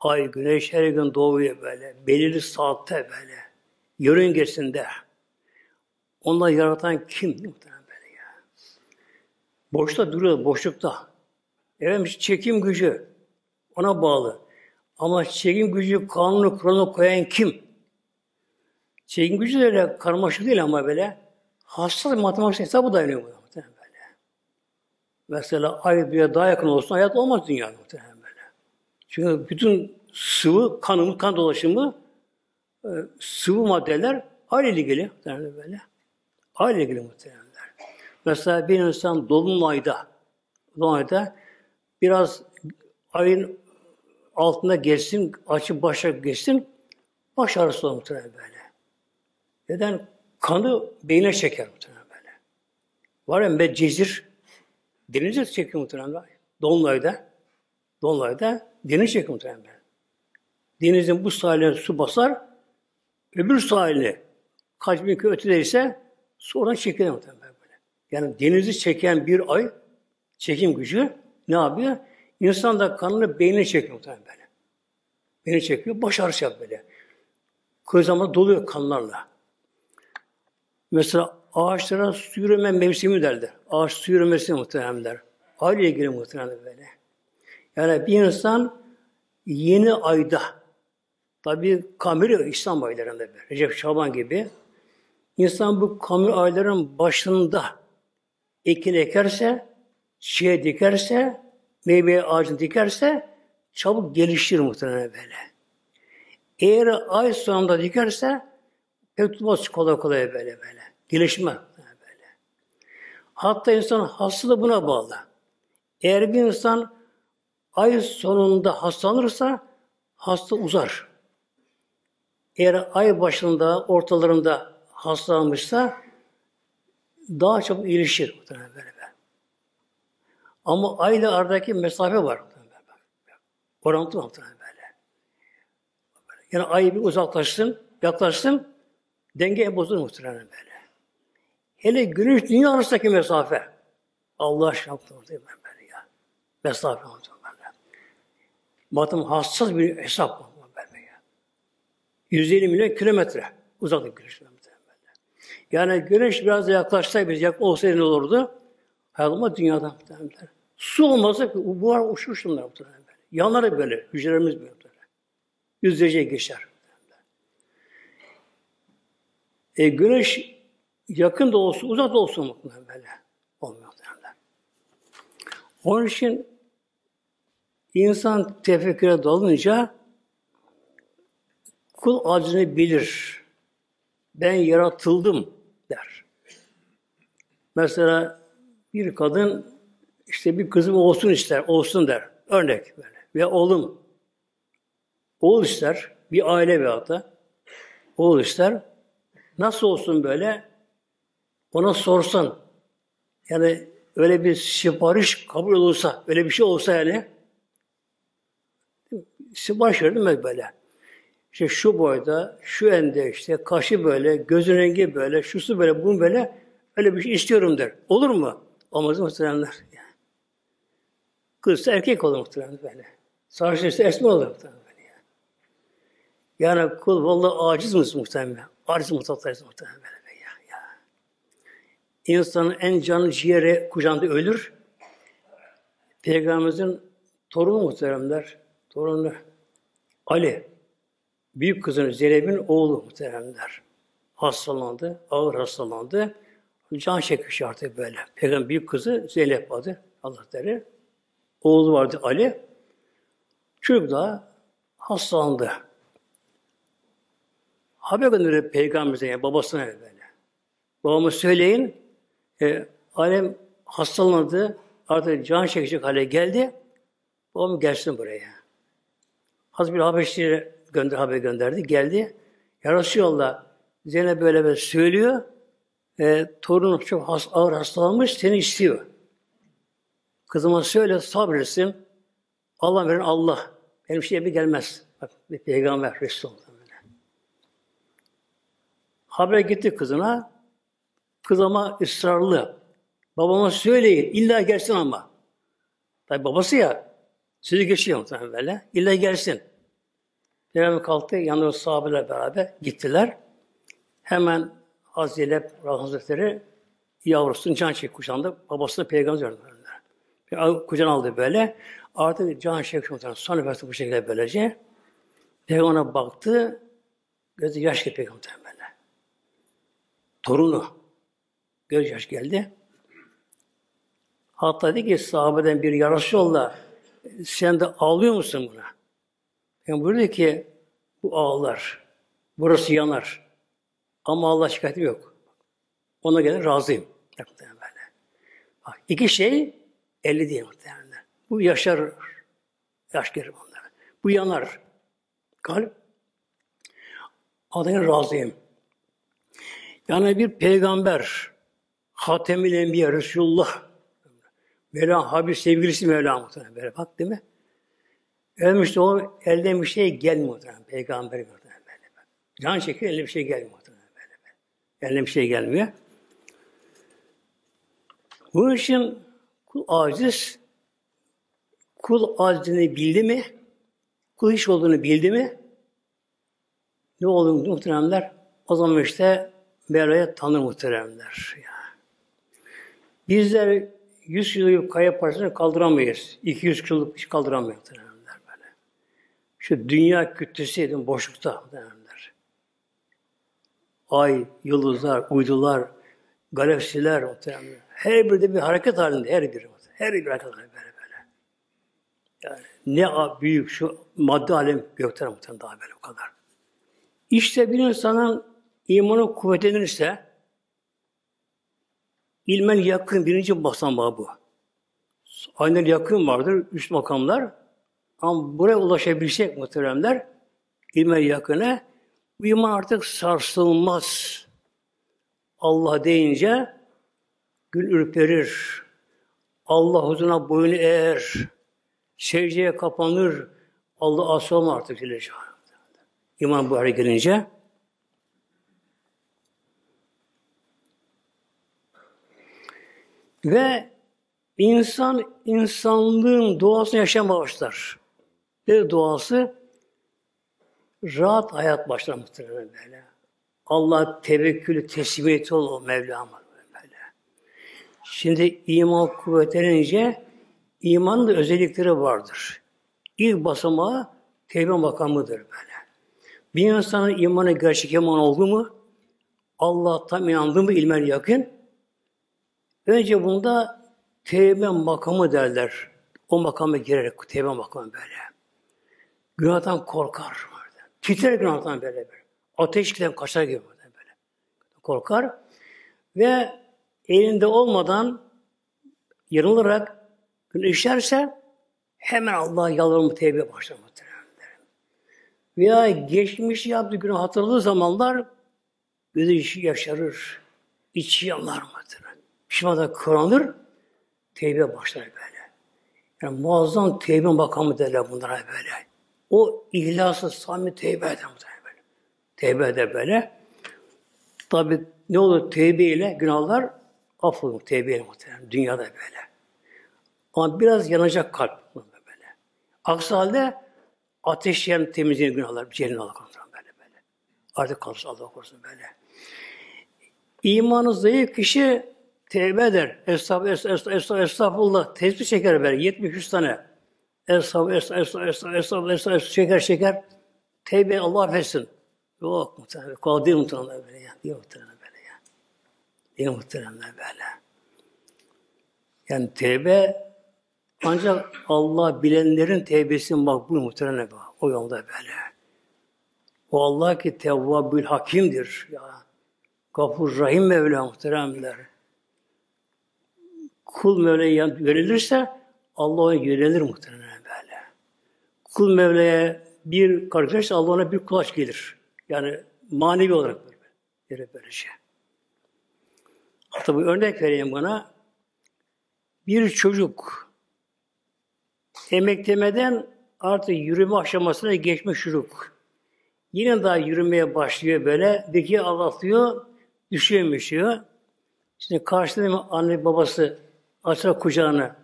ay, güneş her gün doğuyor böyle, belirli saatte böyle, yörüngesinde. Onları yaratan kim? Boşta duruyor, boşlukta. Evet, çekim gücü ona bağlı. Ama çekim gücü kanunu kuralını koyan kim? Çekim gücü de öyle karmaşık değil ama böyle hassas matematik hesabı dayanıyor buna. Muhtemelen böyle. Mesela ay bir daha yakın olsun hayat olmaz dünyada muhtemelen böyle. Çünkü bütün sıvı, kanın, kan dolaşımı e, sıvı maddeler aile ilgili muhtemelen böyle. Aile ilgili muhtemelen. Mesela bir insan dolunayda dolunayda biraz ayın altında geçsin, açıp başa geçsin, baş ağrısı olur muhtemelen böyle. Neden? Kanı beyne çeker muhtemelen böyle. Var ya medcezir, denize çekiyor muhtemelen. Dolunayda, Dolunayda deniz çekiyor muhtemelen böyle. Denizin bu sahiline su basar, öbür sahili kaç bin kilometre ötedeyse su oradan çekilir muhtemelen böyle. Yani denizi çeken bir ay çekim gücü ne yapıyor? İnsan da kanını beynine çekiyor muhtemelen böyle. Beyni çekiyor, baş ağrısı yapıyor böyle. Zaman doluyor kanlarla. Mesela ağaçlara su yürüme mevsimi derler. Ağaç su yürümesi muhteremler. Aile ilgili muhteremler böyle. Yani bir insan yeni ayda, tabi kameri İslam aylarında Recep Şaban gibi, insan bu kameri ayların başında ekin ekerse, çiğe dikerse, meyve ağacını dikerse, çabuk gelişir muhtemelen böyle. Eğer ay sonunda dikerse, pek tutmaz kolay kolay böyle böyle. Gelişme böyle. Hatta insan hastalığı buna bağlı. Eğer bir insan ay sonunda hastalanırsa hasta uzar. Eğer ay başında, ortalarında hastalanmışsa daha çok iyileşir. Böyle. Ama ayla aradaki mesafe var. Orantı var böyle. Yani ay bir uzaklaşsın, yaklaşsın, denge bozulur muhtemelen böyle. Hele güneş dünya arasındaki mesafe. Allah aşkına mi böyle ya? Mesafe böyle. Batım hassas bir hesap böyle ya. 150 milyon kilometre uzaklık güneş. Yani güneş biraz da yaklaşsaydı, biz yakın olsaydı ne olurdu? Hayatıma dünyada muhtemelen. Su olmasa bu var uçmuştum muhtemelen. Yanları böyle, hücrelerimiz böyle. Yüzlerce geçer. E, güneş yakın da olsun, uzak da olsun muhtemelen böyle. Olmuyor muhtemelen. Onun için insan tefekküre dalınca kul acını bilir. Ben yaratıldım. Mesela bir kadın işte bir kızım olsun ister, olsun der. Örnek böyle. Ve oğlum. Oğul ister, bir aile veyahut da oğul ister. Nasıl olsun böyle? Ona sorsan. Yani öyle bir sipariş kabul olursa, öyle bir şey olsa yani sipariş verdim ben böyle. İşte şu boyda, şu ende işte, kaşı böyle, gözün rengi böyle, şusu böyle, bunu böyle, öyle bir şey istiyorum der. Olur mu? Olmaz muhteremler. Yani. Kızsa erkek olur muhteremler böyle. Sarışın ise esme olur muhteremler. Yani. yani kul vallahi aciz mısın muhteremler? Aciz muhteremler muhteremler. İnsanın en canı ciğeri kucağında ölür. Peygamberimizin torunu muhteremler, torunu Ali. büyük kızın Zeynep'in oğlu muhteremler. Hastalandı, ağır hastalandı. Can çekmiş artık böyle. Peygamber büyük kızı Zeynep adı Allah deri. Oğlu vardı Ali. Çocuk da hastalandı. Haber gönderdi peygamberimize yani babasına böyle. Babama söyleyin e, alem hastalandı artık can çekecek hale geldi. Babam gelsin buraya. Hazreti bir Habeşli'ye gönder, haber gönderdi. Geldi. Ya Resulallah Zeynep böyle böyle söylüyor. E, torunum çok has, ağır hastalanmış seni istiyor. Kızıma söyle sabretsin. Allah veren Allah. Benim şeyime gelmez. Bak bir peygamber Resulullah. Haber gitti kızına. Kız ama ısrarlı. Babama söyleyin. illa gelsin ama. Tabi babası ya. Sözü geçiyor muhtemelen böyle. İlla gelsin. Peygamber kalktı. Yanında sahabeler beraber gittiler. Hemen Hazreti Hazretleri yavrusunun can çek kuşandı. Babasına peygamber verdiler. Kucağına aldı böyle. Artık can çek kuşandı. Son nefesi bu şekilde böylece. Peygamber'e baktı. Gözü yaş gibi peygamber böyle. Torunu. Göz yaş geldi. Hatta dedi ki sahabeden bir yarası yolla. Sen de ağlıyor musun buna? Yani buyurdu ki bu ağlar. Burası yanar. Ama Allah şikayeti yok. Ona göre razıyım. Böyle. Bak, iki şey elli değil muhtemelen. Bu yaşar, yaş gelir bunlara. Bu yanar. Kalp. Adına razıyım. Yani bir peygamber, Hatemül Enbiya Resulullah, Mevla Habib sevgilisi Mevla muhtemelen böyle. Bak değil mi? Ölmüş de o elden bir şey gelmiyor muhtemelen. Peygamber muhtemelen böyle. Can çekiyor, elde bir şey gelmiyor. Eline bir şey gelmiyor. Bunun için kul aciz, kul acizini bildi mi, kul iş olduğunu bildi mi, ne olduğunu muhteremler, o zaman işte Mevla'ya tanır muhteremler. Ya. Bizler 100 yıllık kaya parçasını kaldıramayız. 200 kiloluk hiç kaldıramayız muhteremler böyle. Şu dünya kütlesi boşlukta muhteremler. Ay, yıldızlar, uydular, galaksiler muhteremler. Her biri de bir hareket halinde, her biri. Her biri hareket halinde böyle böyle. Yani ne büyük şu madde alem gökten muhtemelen daha böyle o kadar. İşte bir insanın imanı kuvvetlenirse ilmen yakın birinci basamağı bu. Aynen yakın vardır, üst makamlar. Ama buraya ulaşabilecek muhteremler ilmen yakına iman artık sarsılmaz. Allah deyince gül ürperir. Allah huzuruna boynu eğer. Secdeye kapanır. Allah asılma artık Celle İman bu hale gelince ve insan insanlığın doğasını yaşamaya başlar. Ne doğası? Rahat hayat başlar muhtemelen böyle. Allah tevekkülü teslimiyeti ol Mevlam'a böyle. Şimdi iman kuvvetlenince imanın da özellikleri vardır. İlk basamağı tevbe makamıdır böyle. Bir insanın imanı gerçek iman oldu mu, Allah tam inandı mı ilmen yakın, önce bunda tevbe makamı derler. O makama girerek tevbe makamı böyle. Günahtan korkar. Titrer günahtan böyle böyle. Ateş giden kaçar gibi böyle. Korkar. Ve elinde olmadan yanılarak günah işlerse hemen Allah'a yalvarma tevbe başlar veya geçmiş yaptığı günü hatırladığı zamanlar gözü yaşarır, içi yanar mıdır? Pişmanda kıranır, tevbe başlar böyle. Yani muazzam tevbe makamı derler bunlara böyle. O ihlası samimi tevbe eder böyle. Tevbe eder böyle. Tabi ne olur tevbe ile günahlar affolur tevbe ile muhtemelen. Dünyada böyle. Ama biraz yanacak kalp böyle. Aksi halde Ateş yen temizliğin günahlar. Cehennem Allah korusun böyle böyle. Artık kalırsa Allah korusun böyle. İmanı zayıf kişi tevbe eder. Estağfurullah, estağfurullah, estağfurullah, estağfurullah. Tesbih çeker böyle. 73 tane. Estağfurullah, estağfurullah, estağfurullah, estağfurullah, estağfurullah, çeker çeker. Tevbe Allah affetsin. Yok muhtemelen. Değil muhtemelen böyle ya. Değil muhtemelen böyle ya. Değil muhtemelen böyle. Yani tevbe ancak Allah bilenlerin tevbesi makbul muhtemelen o yolda böyle. O Allah ki tevvabül hakimdir ya. Gafur Rahim Mevla muhteremler. Kul Mevla'ya yönelirse Allah ona yönelir böyle. Kul Mevla'ya bir kardeş Allah ona bir kulaç gelir. Yani manevi olarak böyle. Yere böyle şey. Bu örnek vereyim bana. Bir çocuk emeklemeden artık yürüme aşamasına geçmiş çocuk. Yine daha yürümeye başlıyor böyle. Deki ağlatıyor, düşüyor düşüyor. Şimdi karşıda anne babası açar kucağını.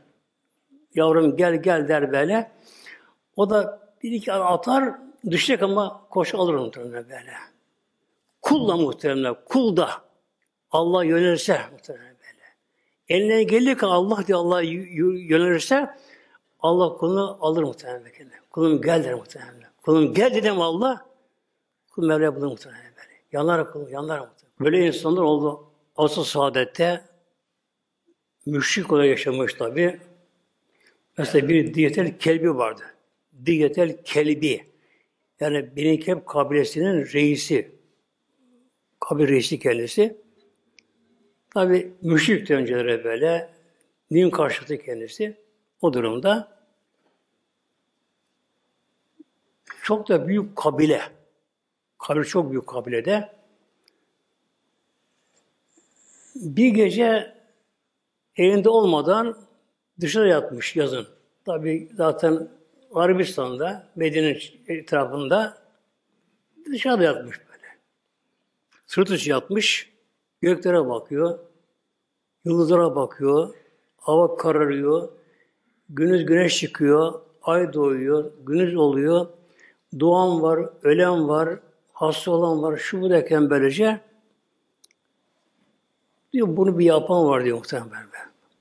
Yavrum gel gel der böyle. O da bir iki atar, düşecek ama koş alır muhtemelen böyle. Kulla muhtemelen, kul da Allah yönelirse muhtemelen böyle. Eline gelir ki Allah diye Allah yönelirse Allah kulunu alır muhtemelen böyle. Kulum gel der muhtemelen. Kulum gel dedim Allah. Kul Mevla bulur muhtemelen böyle. Yanlar kulum, yanlar muhtemelen. Böyle insanlar oldu. Asıl saadette müşrik olarak yaşamış tabi. Mesela bir diyetel kelbi vardı. Diyetel kelbi. Yani Benikep kabilesinin reisi. Kabile reisi kendisi. Tabi müşrik önceleri böyle. Din karşıtı kendisi. O durumda çok da büyük kabile. Kabile çok büyük kabilede. Bir gece evinde olmadan dışarı yatmış yazın. Tabi zaten Arabistan'da, Medine etrafında dışarıda yatmış böyle. Sırt üstü yatmış, göklere bakıyor, yıldızlara bakıyor, hava kararıyor, gündüz güneş çıkıyor, ay doğuyor, gündüz oluyor, doğan var, ölen var, hasta olan var, şu bu derken böylece diyor bunu bir yapan var diyor muhtemelen.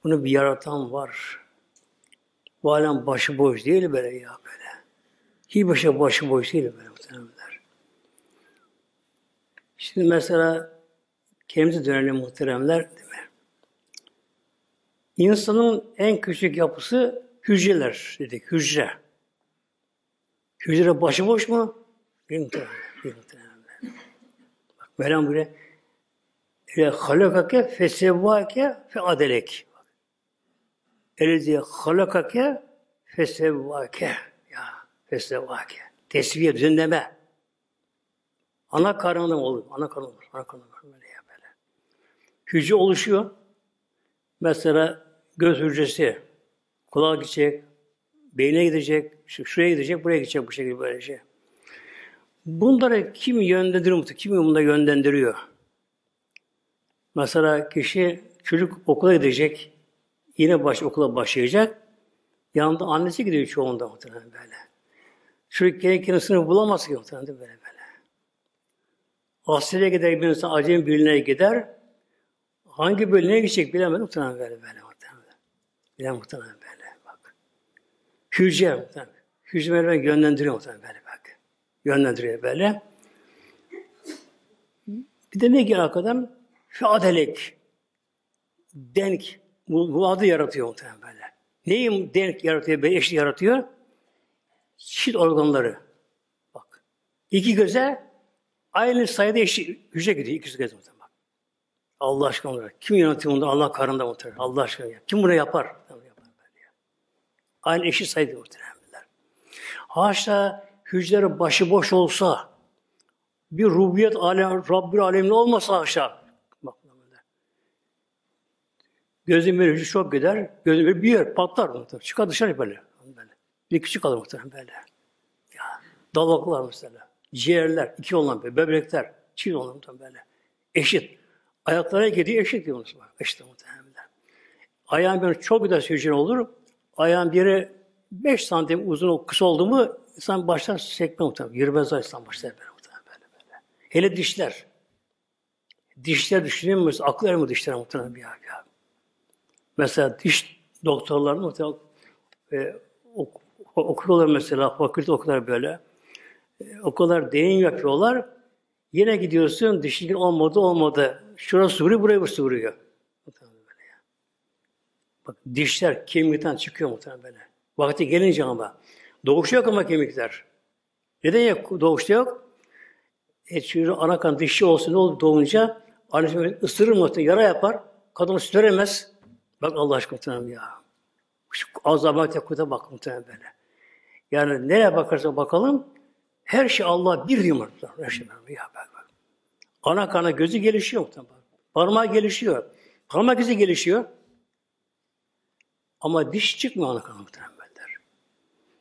Bunu bir yaratan var. Bu alem başıboş değil böyle ya böyle. Hiç başa başıboş değil böyle muhteremler. Şimdi mesela kendimize dönelim muhteremler değil mi? İnsanın en küçük yapısı hücreler dedik, hücre. Hücre başıboş mu? Değil muhteremler. Bak Mevlam buraya ile halakake fesevvake fe adelek. Elezi halakake fesevvake. Ya fesevvake. Tesviye, düzenleme. Ana karnında olur. Ana karnında. Ana karnında olur. Böyle ya böyle. Hücre oluşuyor. Mesela göz hücresi. Kulağa gidecek. Beyne gidecek. Şuraya gidecek. Buraya gidecek bu şekilde böyle şey. Bunları kim yönlendiriyor? Kim bunları yönlendiriyor? Mesela kişi çocuk okula gidecek. Yine baş, okula başlayacak. Yanında annesi gidiyor çoğunda muhtemelen böyle. Çocuk gerekli sınıf bulamaz ki muhtemelen böyle böyle. Asya'ya gider bir insan acemi birliğine gider. Hangi bölüne gidecek bilemez muhtemelen böyle böyle muhtemelen. Bilemez muhtemelen böyle bak. Hücre muhtemelen. Hücre böyle yönlendiriyor muhtemelen böyle bak. Yönlendiriyor böyle. Bir de ne ki arkadan? Şadelek. Denk. Bu adı yaratıyor muhtemelen böyle. Neyi denk yaratıyor, böyle eşit yaratıyor? Çift organları. Bak. İki göze aynı sayıda eşit hücre gidiyor. İkisi göze muhtemelen. Bak. Allah aşkına olarak. Kim yönetiyor bunu? Allah karında muhtemelen. Allah aşkına. Ya. Kim bunu yapar? yapar böyle. Aynı eşit sayıda muhtemelen. Haşa hücreleri başıboş olsa, bir rubiyet alem, Rabbül aleminde olmasa haşa, Gözün böyle çok gider. Gözün böyle büyür, patlar muhtemelen. Çıkar dışarı böyle. böyle. Bir küçük kalır muhtemelen böyle. Ya, dalaklar mesela. Ciğerler, iki olan böyle. Böbrekler, çift olan muhtemelen böyle. Eşit. Ayaklara gidiyor eşit diyor muhtemelen. Eşit muhtemelen. Ayağın böyle çok güzel hücre olur. Ayağın biri 5 santim uzun kısa oldu mu insan başlar sekme muhtemelen. Yürümez insan başlar böyle böyle. Hele dişler. Dişler düşünüyor musunuz? Akıl ermiyor dişler muhtemelen bir abi. Mesela diş doktorları mesela e, ok, okuyorlar mesela, fakülte okuyorlar böyle. E, o kadar deyim yapıyorlar. Yine gidiyorsun, dişin olmadı olmadı. Şurası vuruyor, buraya vuruyor. Bak dişler kemikten çıkıyor muhtemelen böyle. Vakti gelince ama. Doğuşta yok ama kemikler. Neden yok? Doğuşta yok. E çünkü ana kan dişi olsun ne olur doğunca annesi ısırır muhtemelen, yara yapar. Kadın süt veremez. Bak Allah aşkına muhtemelen ya. Şu azaba tekuta bak muhtemelen böyle. Yani nereye bakarsa bakalım her şey Allah bir diyor Her şey ya bak bak. Ana kana gözü gelişiyor muhtemelen. Parmağı gelişiyor. Parmak izi gelişiyor. Ama diş çıkmıyor ana kana muhtemelen.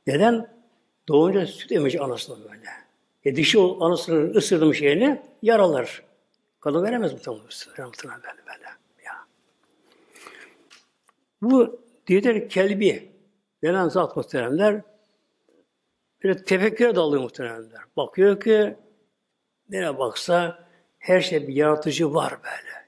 Neden? Doğunca süt emecek anasına böyle. E dişi o anasının ısırmış şeyini yaralar. Kadın veremez mi tam muhtemelen böyle böyle. Ya. Bu diğer kelbi denen zat muhteremler bir tefekküre dalıyor muhteremler. Bakıyor ki nereye baksa her şey bir yaratıcı var böyle.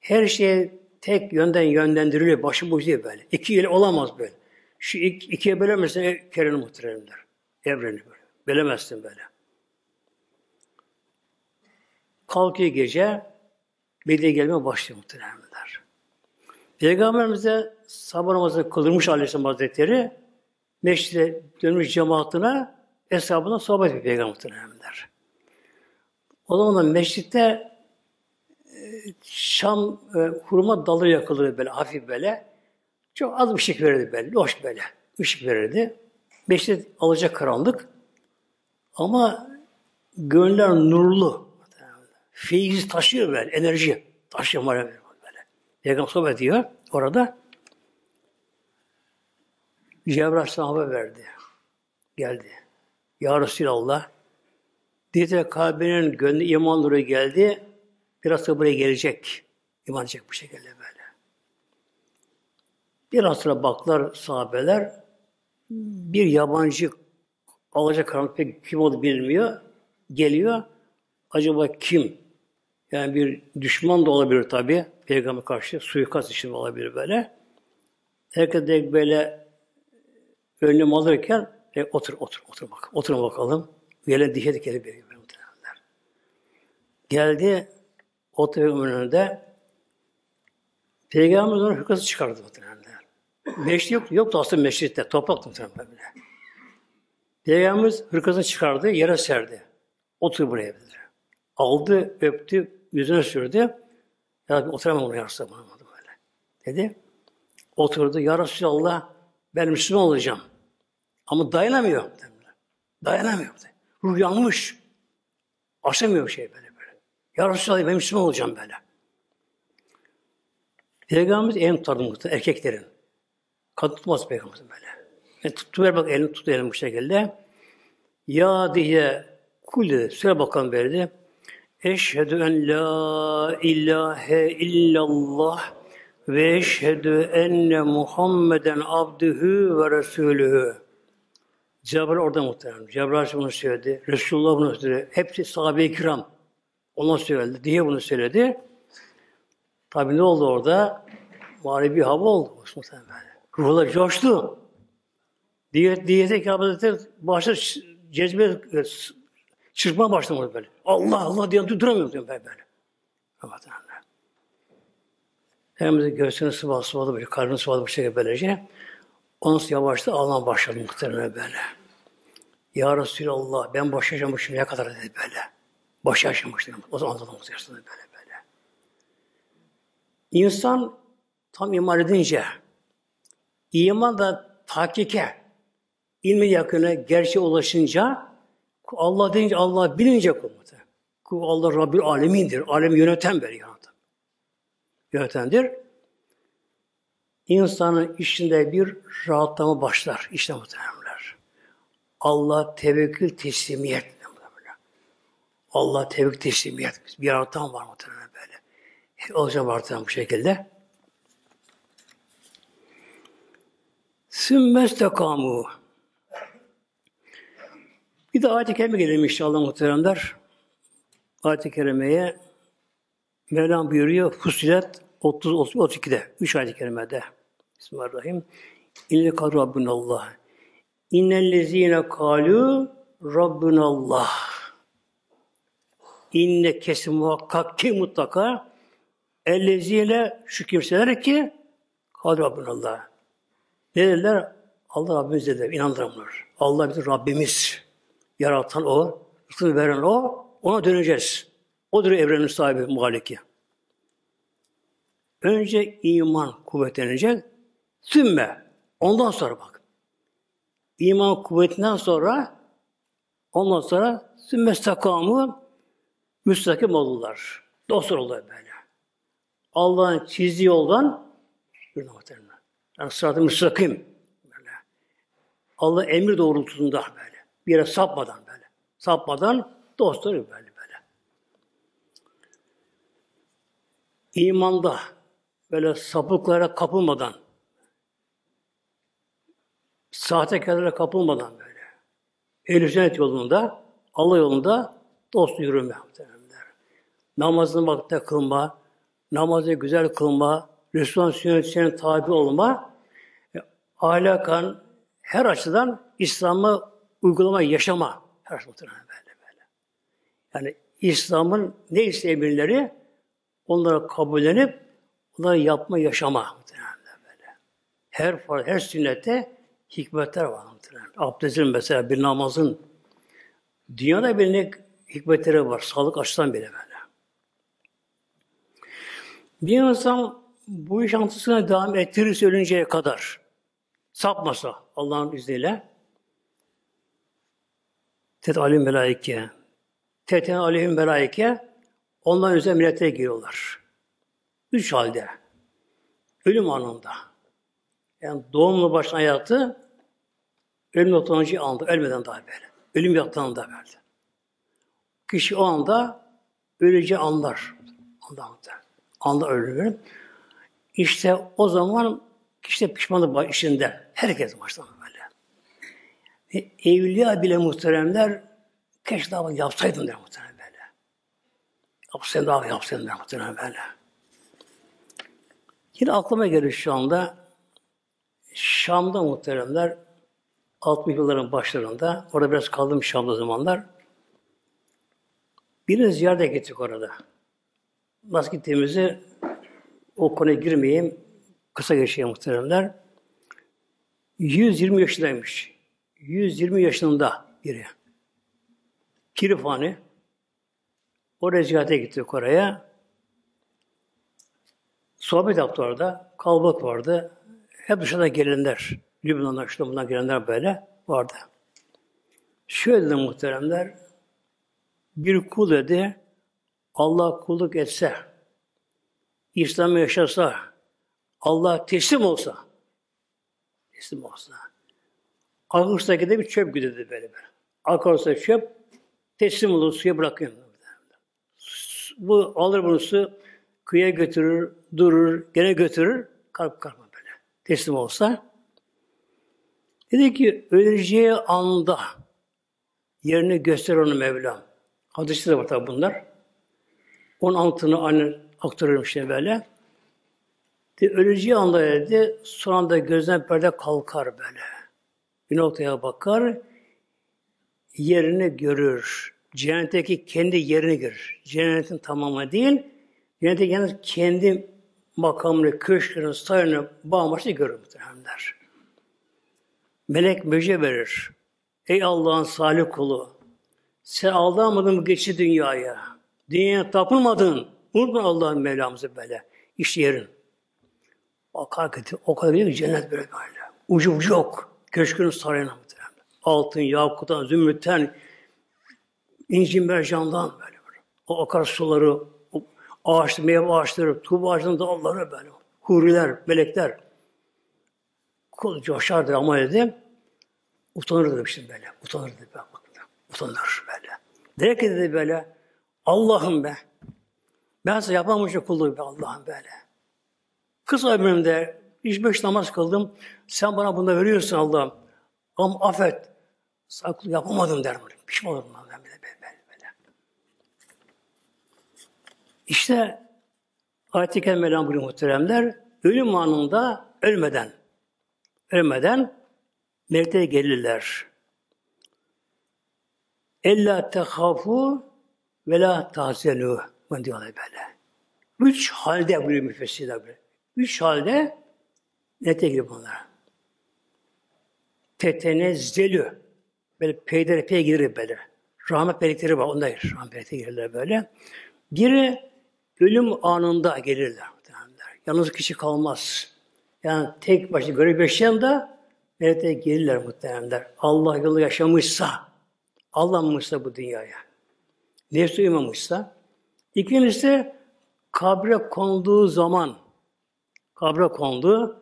Her şey tek yönden yönlendiriliyor. Başı boş değil böyle. İki yıl olamaz böyle. Şu iki, ikiye bölemezsin kereni muhteremler. Evreni böyle. Bölemezsin böyle. Kalkıyor gece, Medine'ye gelmeye başlıyor muhteremler. Peygamberimiz de sabah namazını kıldırmış Aleyhisselam Hazretleri, meşride dönmüş cemaatine, hesabına sohbet ediyor Peygamber muhteremler. O zaman da meşritte e, Şam e, hurma dalı yakılıyor böyle hafif böyle. Çok az ışık verirdi böyle, loş böyle. ışık verirdi. Beşte alacak karanlık. Ama gönüller nurlu. Feyiz taşıyor böyle, enerji taşıyor böyle. Peygamber sohbet ediyor orada. Cebrail sana verdi. Geldi. Ya Resulallah. Dedi kalbinin gönlü iman nuru geldi. Biraz da buraya gelecek. İman edecek bu şekilde böyle. Biraz sonra baklar sahabeler bir yabancı alacak karanlık kim olduğunu bilmiyor. Geliyor. Acaba kim? Yani bir düşman da olabilir tabi. Peygamber karşı suikast için olabilir böyle. Herkes de böyle önlem alırken e, otur, otur, otur bak. Oturun bakalım. Gelen dişe dikeli bir. Geldi oturuyor önünde. Peygamber onun hırkası çıkardı muhtemelen. Meşrit yok, yoktu aslında meşritte. Topraktı muhtemelen böyle. Peygamberimiz hırkasını çıkardı, yere serdi. Otur buraya dedi. Aldı, öptü, yüzüne sürdü. Ya Rabbi oturamam oraya bana böyle. Dedi. Oturdu. Ya Resulallah ben Müslüman olacağım. Ama dayanamıyor. Dayanamıyor. Ruh yanmış. Aşamıyor şey böyle böyle. Ya Resulallah ben Müslüman olacağım böyle. Peygamberimiz en tutardı erkeklerin. Kadın tutmaz peygamber böyle. Yani tuttu ver bak elini tuttu elini bu şekilde. Ya diye kul dedi. Söyle bakalım verdi. Eşhedü en la ilahe illallah ve eşhedü enne Muhammeden abdühü ve resulühü. Cebrail orada muhtemelen. Cebrail bunu söyledi. Resulullah bunu söyledi. Hepsi sahabe-i kiram. Ona söyledi. Diye bunu söyledi. Tabi ne oldu orada? Mağribi bir hava oldu. Muhtemelen. Ruhlar coştu. Diyet, diyete kabulete başladı cezbe çırpma başlamadı böyle. Allah Allah diye duramıyorum diyorum ben böyle. Evet, Hem göğsünü sıvalı sıvalı böyle, karnını sıvalı bir şekilde böylece. Ondan sonra yavaşta ağlam başladı muhtemelen böyle. Ya Resulallah ben boş yaşamışım ne kadar dedi böyle. Boş yaşamıştım. O zaman anladım böyle böyle. İnsan tam iman edince İman da tahkike, ilmi yakını, gerçeğe ulaşınca Allah deyince Allah bilince kulmudur. Allah Rabbül Alemin'dir. Alemi yöneten bir yarattı. Yönetendir. İnsanın içinde bir rahatlama başlar. İşte muhtemelenler. Allah tevekkül teslimiyet. Allah tevekkül teslimiyet. Bir yaratan var muhtemelen böyle. Olacak artık bu şekilde. Sümmestekamu. Bir de ayet-i kerime gelelim inşallah muhteremler. Ayet-i kerimeye Mevlam buyuruyor Fusilet 30 32'de 3 ayet-i kerimede. Bismillahirrahmanirrahim. İnne kad Rabbunallah. İnnellezine kalu Rabbin Allah. İnne kesin muhakkak ki mutlaka elleziyle şu kimseler ki Kal Rabbin Allah. Ne dediler? Allah Rabbimiz dediler. İnandıramlar. Allah bizim Rabbimiz. Yaratan O. Rızkını veren O. Ona döneceğiz. Odur evrenin sahibi, muhaliki. Önce iman kuvvetlenecek. Sümme. Ondan sonra bak. İman kuvvetinden sonra ondan sonra sümme stakamı müstakim oldular. Dostlar oldular böyle. Allah'ın çizdiği yoldan bir muhtemelen. Yani sıratı müstakim. Böyle. Allah emir doğrultusunda böyle. Bir yere sapmadan böyle. Sapmadan dostlar böyle böyle. İmanda böyle sapıklara kapılmadan sahtekarlara kapılmadan böyle ehl sünnet yolunda Allah yolunda dost yürüme muhtemelenler. Namazını vakitte kılma, namazı güzel kılma, Resulullah sünnetine tabi olma, e, ahlakan her açıdan İslam'ı uygulama, yaşama. Her açıdan böyle böyle. Yani İslam'ın neyse emirleri onları kabullenip onları yapma, yaşama. Böyle. Her her sünnette hikmetler var. Abdestin mesela bir namazın dünyada bir hikmetleri var. Sağlık açısından bile böyle. Bir insan bu yaşantısına devam ettirirse ölünceye kadar sapmasa Allah'ın izniyle Tet alim melaike Teten aleyhim melaike ondan üzerine millete giriyorlar. Üç halde. Ölüm anında. Yani doğumlu başına hayatı ölüm noktalanıcı anda, ölmeden daha böyle. Ölüm yatağında böyle. Kişi o anda öleceği anlar. Anda anda. Anda ölür. İşte o zaman kişi pişmanlık var içinde. Herkes baştan böyle. E, evliya bile muhteremler keşke daha yapsaydın der muhterem böyle. Yapsaydın daha yapsaydın der muhterem böyle. Yine aklıma gelir şu anda Şam'da muhteremler 60 yılların başlarında orada biraz kaldım Şam'da zamanlar. Birini ziyarete gittik orada. Nasıl gittiğimizi o konuya girmeyeyim. Kısa geçeyim muhteremler. 120 yaşındaymış. 120 yaşında biri. Kirifani. Oraya ziyarete gittik oraya. Sohbet yaptı orada. Kalabalık vardı. Hep dışarıdan gelenler. Lübnan'dan, işte bundan gelenler böyle vardı. Şöyle dedi muhteremler. Bir kul dedi, Allah kulluk etse, İslam'ı yaşasa, Allah teslim olsa, teslim olsa, Ağustos'taki de bir çöp güdedi böyle böyle. Ağustos'ta çöp, teslim olur, suya bırakıyor. Bu alır bunu su, kıyıya götürür, durur, gene götürür, kalp kalp böyle. Teslim olsa. Dedi ki, öleceği anda yerini göster onu Mevlam. Hadisde de var tabi bunlar. Onun altını anne aktarıyorum işte böyle. De, öleceği anda dedi, son anda gözden perde kalkar böyle. Bir noktaya bakar, yerini görür. Cennetteki kendi yerini görür. Cennetin tamamı değil, cennetteki yalnız kendi makamını, köşkünü, sayını, bağmaçlı görür muhtemelenler. Melek müjde verir. Ey Allah'ın salih kulu, sen aldanmadın mı geçti dünyaya? Dünyaya tapılmadın. Unutma Allah'ın Mevlamızı böyle. İşte yerin. Bakar ki o kadar büyük cennet böyle böyle. Ucu ucu yok. Köşkünün sarayına muhtemelen. Altın, yakutan, zümrütten, inci mercandan böyle. böyle. O akarsuları, o ağaçlı meyve ağaçları, tuğba ağaçlarının dalları böyle. Huriler, melekler. Kul coşardı ama dedi. Utanırdı demiştim böyle. Utanırdı. Bak, utanır böyle. Der ki dedi böyle. Allah'ım be. Ben size yapamamışım kulluğu be Allah'ım böyle. Kısa ömrümde üç beş namaz kıldım. Sen bana bunu veriyorsun Allah'ım. Ama affet. Saklı yapamadım der böyle. Pişman olurum ben böyle, böyle, böyle. İşte ayet-i kerimeler muhteremler ölüm anında ölmeden ölmeden mevte gelirler. Ella tehafu ve la tahzenu. Bunu diyorlar böyle. Üç halde buyuruyor müfessirler böyle. Üç halde nete gibi bunlar. Tetenezzelü. Böyle peyderpeye girer böyle. Rahmet melekleri var. Onlar rahmet melekleri gelirler böyle. Biri ölüm anında gelirler. Yalnız kişi kalmaz. Yani tek başına görev yaşayan da melekler gelirler muhtemelenler. Allah yolu yaşamışsa, Allah'mışsa bu dünyaya. Nefsi uymamışsa. İkincisi kabre konduğu zaman kabre kondu,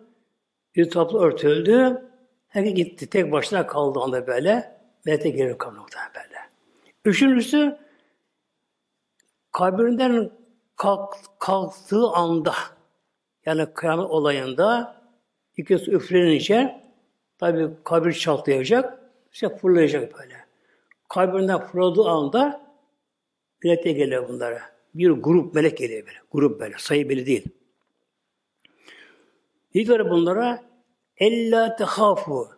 toplu örtüldü, herkes gitti. Tek başına kaldı anda böyle. Melekler gelir kabre böyle. Üçüncüsü kabrinden kalk, kalktığı anda yani kıyamet olayında ikisi üflenince tabi kabir çatlayacak işte fırlayacak böyle. Kabrinden fırladığı anda melekler geliyor bunlara. Bir grup melek geliyor böyle. Grup böyle. Sayı belli değil. Ne diyor bunlara? Ella tehafu.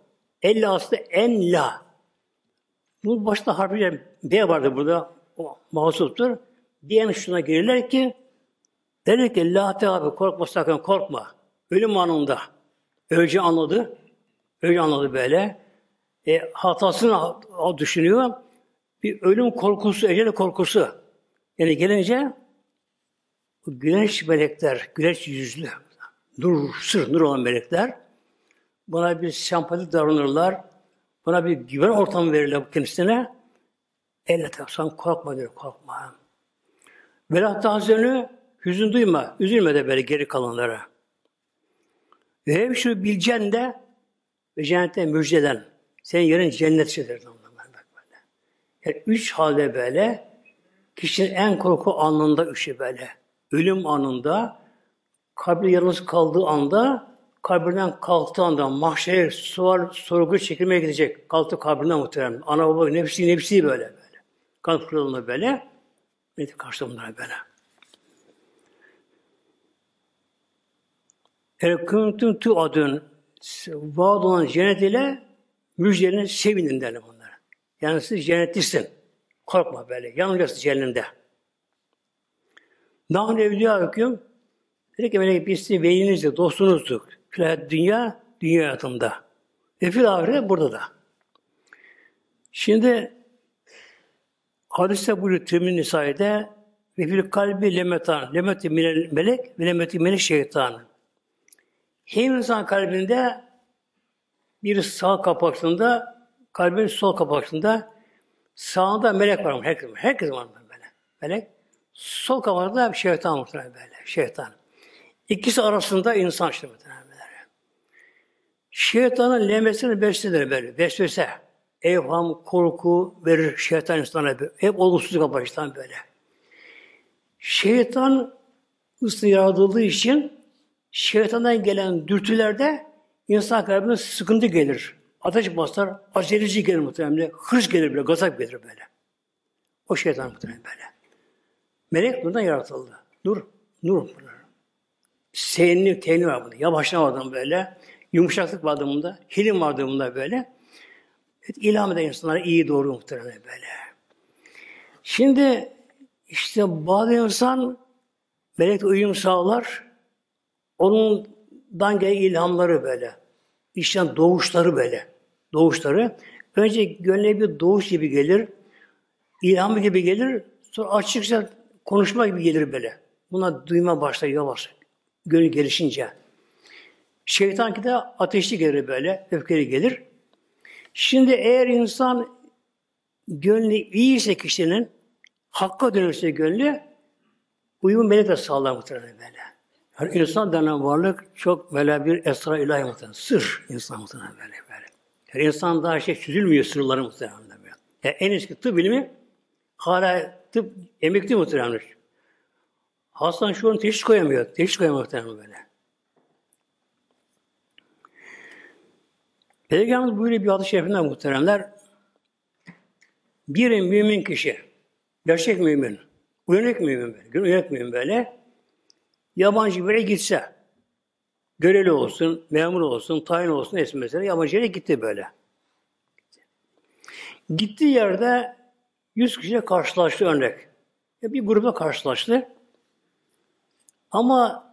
Ella aslında en la. Bu başta harfiyle B vardı burada. O mahsustur. Diyen şuna gelirler ki der ki La abi korkma sakın korkma. Ölüm anında. Önce anladı. Önce anladı böyle. E, hatasını düşünüyor. Bir ölüm korkusu, ecel korkusu. Yani gelince güneş melekler, güneş yüzlü, nur, sır, nur olan melekler buna bir sempati davranırlar. Buna bir güven ortamı verirler kendisine. Elle sen korkma diyor, korkma. Velat tahzönü hüzün duyma, üzülme de böyle geri kalanlara. Ve hem şu bilcen de ve cennette müjdeden. Senin yerin cennetçidir. Yani üç halde böyle kişinin en korku anında üçü böyle. Ölüm anında, kabri yalnız kaldığı anda, kabrinden kalktığı anda mahşere sual, sorgu çekilmeye gidecek. Kalktı kabrinden muhtemelen. Ana baba nefsi nefsi böyle böyle. Kalp kırılığında böyle. Neydi karşı bunlara böyle. El kuntum tu adın vaad olan cennet ile müjdenin sevinin derler bunlara. Yani siz cennetlisin. Korkma böyle. Yanılacaksın cehennemde. Nahnu evliya hüküm dedi ki melek biz sizin velinizdik, dostunuzduk. Fil dünya, dünya hayatında. Ve fil ahiret burada da. Şimdi hadiste buyuruyor Tümün Nisa'da ve fil kalbi lemetan, lemeti melek ve lemeti minel şeytan. Hem insan kalbinde bir sağ kapakçında, kalbin sol kapakçında sağında melek var mı? Herkes, herkes var mı böyle? Melek. Sol kapakta bir şeytan muhtemelen böyle. Şeytan. İkisi arasında insan işte. Şeytanın lemesini beslenir böyle. Vesvese. Evham, korku verir şeytan insana. Hep olumsuzluk kapakçıdan böyle. Şeytan ısı yaratıldığı için şeytandan gelen dürtülerde insan kalbine sıkıntı gelir. Ateş basar, aceleci gelir muhtemelen. Hırs gelir böyle, gazap gelir böyle. O şeytan muhtemelen böyle. Melek bundan yaratıldı. Nur, nur. Seynli, teyni var bunda. Yavaşlama vardı böyle. Yumuşaklık vardı bunda. Hilim vardı bunda böyle. Evet, ilham eden insanlara iyi doğru muhtemelen böyle. Şimdi işte bazı insan melek uyum sağlar. Onundan gelen ilhamları böyle. İşten doğuşları böyle. Doğuşları. Önce gönlüne bir doğuş gibi gelir. ilham gibi gelir. Sonra açıkça konuşma gibi gelir böyle. Buna duyma başlar yavaş. Gönül gelişince. Şeytan ki de ateşli gelir böyle. Öfkeli gelir. Şimdi eğer insan gönlü iyiyse kişinin hakka dönürse gönlü uyum melek de sağlar muhtemelen böyle. Yani insan denen varlık çok böyle bir esra ilahi muhtemelen. Sır insan muhtemelen böyle böyle. Yani insan daha şey çözülmüyor sırları muhtemelen böyle. Yani en eski tıp bilimi hala tıp emekli muhtemelen. Hasan şu an teşhis koyamıyor. Teşhis koyamıyor muhtemelen böyle. Peygamberimiz buyuruyor bir adı şerifinden muhteremler. Bir mümin kişi, gerçek mümin, uyanık mümin böyle, uyanık mümin böyle, yabancı bir yere gitse, göreli olsun, memur olsun, tayin olsun, neyse mesela yabancı yere gitti böyle. Gittiği yerde Yüz kişiyle karşılaştı örnek. Bir grupla karşılaştı. Ama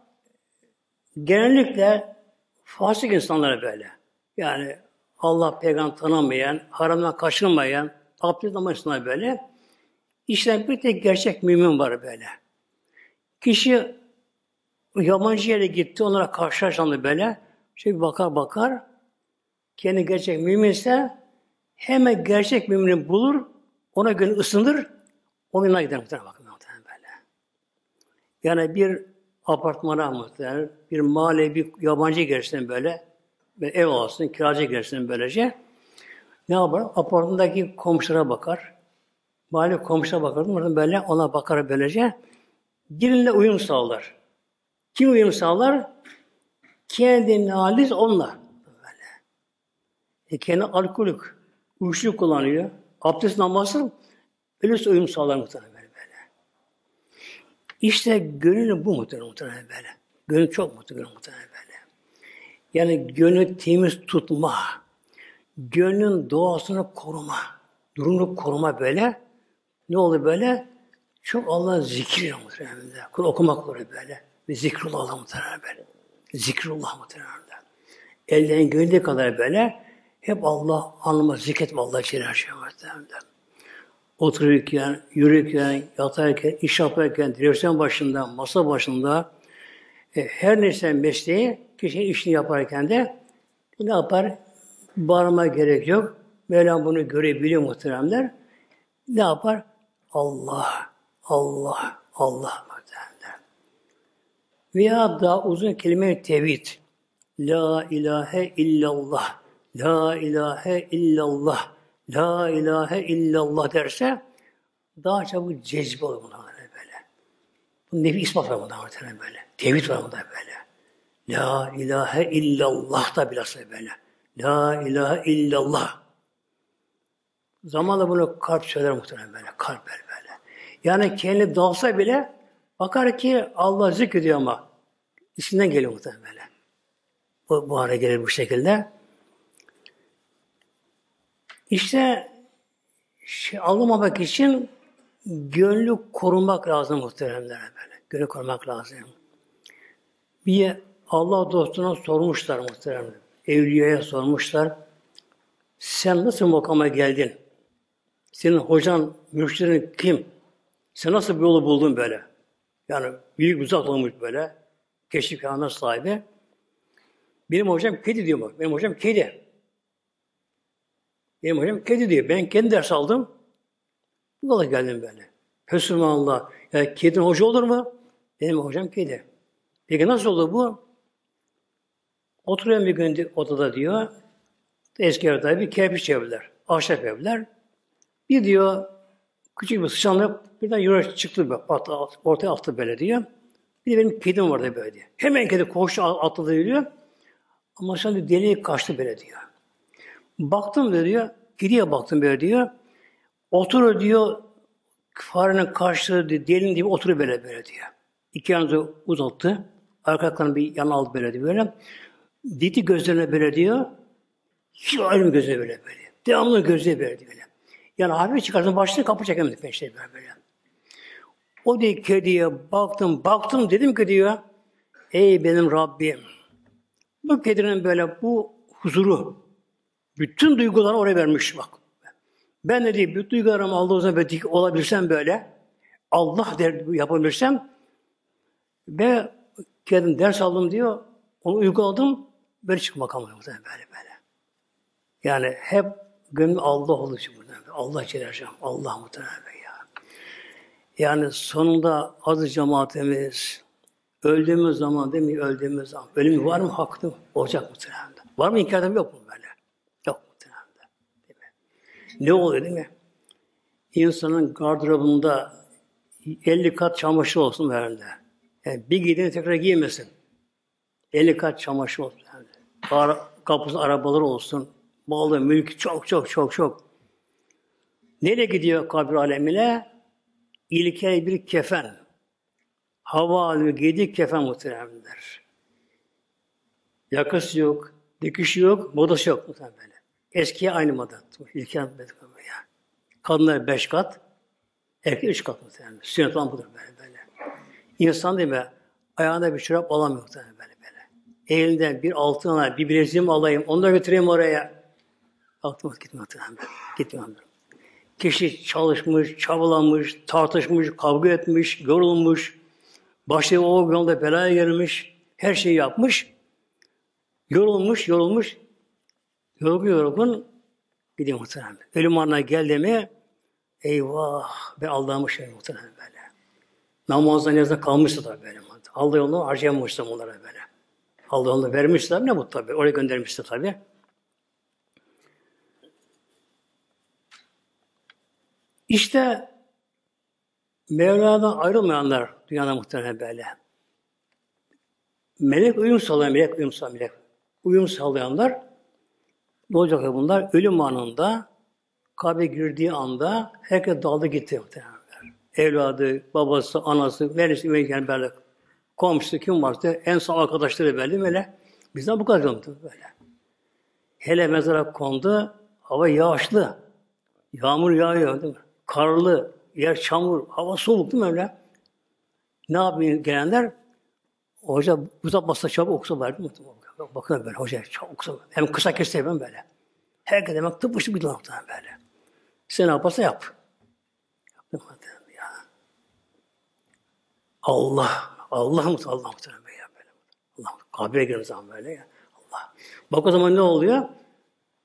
genellikle fasık insanlara böyle. Yani Allah peygamber tanımayan, haramdan kaçınmayan, abdest namazına böyle. İşte bir tek gerçek mümin var böyle. Kişi yabancı yere gitti, onlara karşılaşandı böyle. Çünkü bakar bakar, kendi gerçek müminse hemen gerçek mümini bulur, ona göre ısınır, onunla gider muhtemelen bakın muhtemelen böyle. Yani bir apartmana muhtemelen, bir mahalle, bir yabancı gelsin böyle, ve ev alsın, kiracı gelsin böylece. Ne yapar? Apartmandaki komşulara bakar. Mahalle komşulara bakar. Böyle ona bakar böylece. Birine uyum sağlar. Kim uyum sağlar? Kendi halis onunla. Böyle. E kendi alkolik, uyuşturucu kullanıyor. Abdest namazı öyleyse uyum sağlar muhtemelen böyle. böyle. İşte gönül bu muhtemelen muhtemelen böyle. Gönül çok muhtemelen muhtemelen böyle. Yani gönül temiz tutma, gönlün doğasını koruma, durumunu koruma böyle. Ne oluyor böyle? Çok Allah zikir muhtemelen. Kur okumak oluyor böyle. Ve zikrullah muhtemelen böyle. Zikrullah muhtemelen. Elden gönlü kadar böyle hep Allah anlama, zikretme Allah Celle muhtemelen. Otururken, yürürken, yatarken, iş yaparken, direksiyon başında, masa başında, e, her neyse mesleği, kişi işini yaparken de ne yapar? Bağırma gerek yok. Mevlam bunu görebiliyor muhteremler. Ne yapar? Allah, Allah, Allah muhteremler. Veya daha uzun kelime tevhid. La ilahe illallah. La ilahe illallah. La ilahe illallah derse daha çabuk cezbe olur bunlar böyle. Bu nefi ispat var bunlar böyle. Tevhid var bunlar böyle. La ilahe illallah da bilhassa böyle. La ilahe illallah. Zamanla bunu kalp söyler muhtemelen böyle. Kalp böyle. Yani kendi dalsa bile bakar ki Allah zikrediyor ama içinden geliyor muhtemelen böyle. Bu, bu hale gelir bu şekilde. İşte şey, alamamak için gönlü korumak lazım muhteremler böyle. Gönlü korumak lazım. Bir Allah dostuna sormuşlar muhteremler. Evliyaya sormuşlar. Sen nasıl makama geldin? Senin hocan, mürşidin kim? Sen nasıl bir yolu buldun böyle? Yani büyük uzak olmuş böyle. Keşif kanına sahibi. Benim hocam kedi diyor. Benim hocam kedi. Benim hocam kedi diyor. Ben kendi ders aldım. Bu kadar geldim böyle. Fesubhanallah. Ya kedinin hoca olur mu? Benim hocam kedi. Peki nasıl oldu bu? Oturuyorum bir gün odada diyor. Eski evde bir kerpiç evler. Ahşap evler. Bir diyor küçük bir sıçanlık birden yürü çıktı ortaya attı böyle diyor. Bir de benim kedim vardı böyle diyor. Hemen kedi koştu atladı diyor. Ama şimdi deliği kaçtı böyle diyor. Baktım da diyor, kediye baktım böyle diyor. Oturur diyor, farenin karşılığı delin gibi oturuyor böyle böyle diyor. İki yanını uzattı. Arkadan bir yana aldı böyle diyor böyle. Diti gözlerine böyle diyor. Hiç ayrım gözüne böyle böyle. Devamlı gözüne böyle diyor. Böyle. Yani hafif çıkarsın başını kapı çekemedi peşte böyle böyle. O diye kediye baktım baktım dedim ki diyor. Ey benim Rabbim. Bu kedinin böyle bu huzuru, bütün duyguları oraya vermiş bak. Ben de değil, bütün duygularımı aldığım zaman böyle olabilsem böyle, Allah der yapabilirsem ve kendim ders aldım diyor, onu uyguladım, böyle çıkma makamı böyle böyle. Yani hep gönlüm Allah olduğu için burada. Allah için Allah muhtemelen ya. Yani sonunda adı cemaatimiz, öldüğümüz zaman değil mi? Öldüğümüz zaman. Ölüm var mı? Hakkı olacak muhtemelen. Var mı? İnkar yok mu böyle? Yok muhtemelen. Değil mi? Ne oluyor değil mi? İnsanın gardırobunda 50 kat çamaşır olsun verinde. Yani bir giydiğini tekrar giymesin. 50 kat çamaşır olsun. Ara, kapısı arabaları olsun. Malı, mülk çok çok çok çok. Nereye gidiyor kabir alemine? İlkel bir kefen. Hava alıyor, giydiği kefen muhteremler. Yakası yok, dikişi yok, modası yok muhtemelen böyle. Eskiye aynı moda. İlkel ya. Kadınlar beş kat, Erkek üç kat muhtemelen. Sünnet olan budur böyle böyle. İnsan değil mi? Ayağında bir çorap alamıyor muhtemelen böyle. Elinden bir altın alayım, bir bileziğimi alayım, onu da götüreyim oraya. Aklıma gitmiyor muhtemelen. Gitmiyor. Kişi çalışmış, çabalamış, tartışmış, kavga etmiş, yorulmuş, başı o yolda belaya gelmiş, her şeyi yapmış, yorulmuş, yorulmuş, yorgun yorgun gidiyor muhtemelen. Ölüm anına geldi mi, eyvah, ben aldanmışım muhtemelen böyle. Namazdan yazda kalmıştı tabii böyle. Allah yolunu harcayamamıştım onlara böyle. Allah yolunu vermişler ne bu tabii. Oraya göndermişti tabii. İşte Mevla'dan ayrılmayanlar dünyada muhtemelen böyle. Melek uyum sağlayan, melek uyum sağlayan, melek uyum sağlayanlar ne olacak bunlar? Ölüm anında kabre girdiği anda herkes daldı gitti muhtemelen. Evladı, babası, anası, neresi, yani böyle komşusu kim varsa en son arkadaşları belli böyle. Bizden bu kadar oldu böyle. Hele mezara kondu, hava yağışlı. Yağmur yağıyor değil mi? karlı, yer çamur, hava soğuk değil mi öyle? Ne yapıyor gelenler? Hoca uzatmazsa çabuk okusa verdi mi? Bakın böyle hoca çabuk okusa. Hem kısa kesse ben böyle. Herkes demek tıpışıp bir noktadan böyle. Sen ne yaparsa yap. Yaptım ya. Allah, Allah mı Allah muhtemelen böyle. Allah kabre giren zaman böyle ya. Allah. Bak o zaman ne oluyor?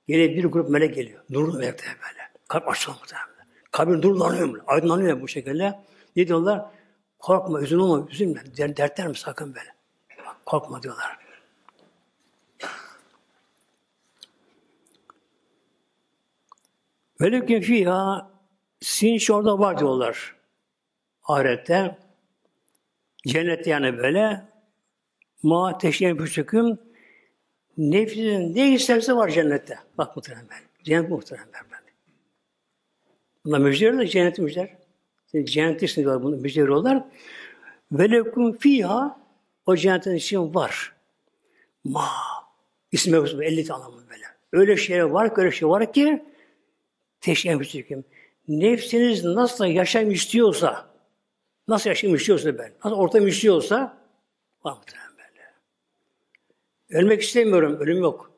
Yine bir grup melek geliyor. Nurlu melekler böyle. Kalp açılıyor muhtemelen. Kabir nurlanıyor, aydınlanıyor bu şekilde. Ne diyorlar? Korkma, üzün olma, üzülme. Der, dertler mi sakın böyle? Korkma diyorlar. Velekün fîhâ sinç orada var diyorlar. Ahirette. Cennette yani böyle. Ma teşeyen püçüküm nefsin ne isterse var cennette. Bak muhtemelen ben. Cennet muhtemelen ben. Bunlar müjdeler cennet müjdeler. Cennet için diyorlar bunu müjde veriyorlar. Ve lekum fiha o cennetin için var. Ma ismi mevzusu 50 tane anlamı böyle. Öyle şeyler var ki öyle şey var ki müstükim. Nefsiniz nasıl yaşam istiyorsa nasıl yaşam istiyorsa ben, nasıl ortam istiyorsa var muhtemelen böyle. Ölmek istemiyorum, ölüm yok.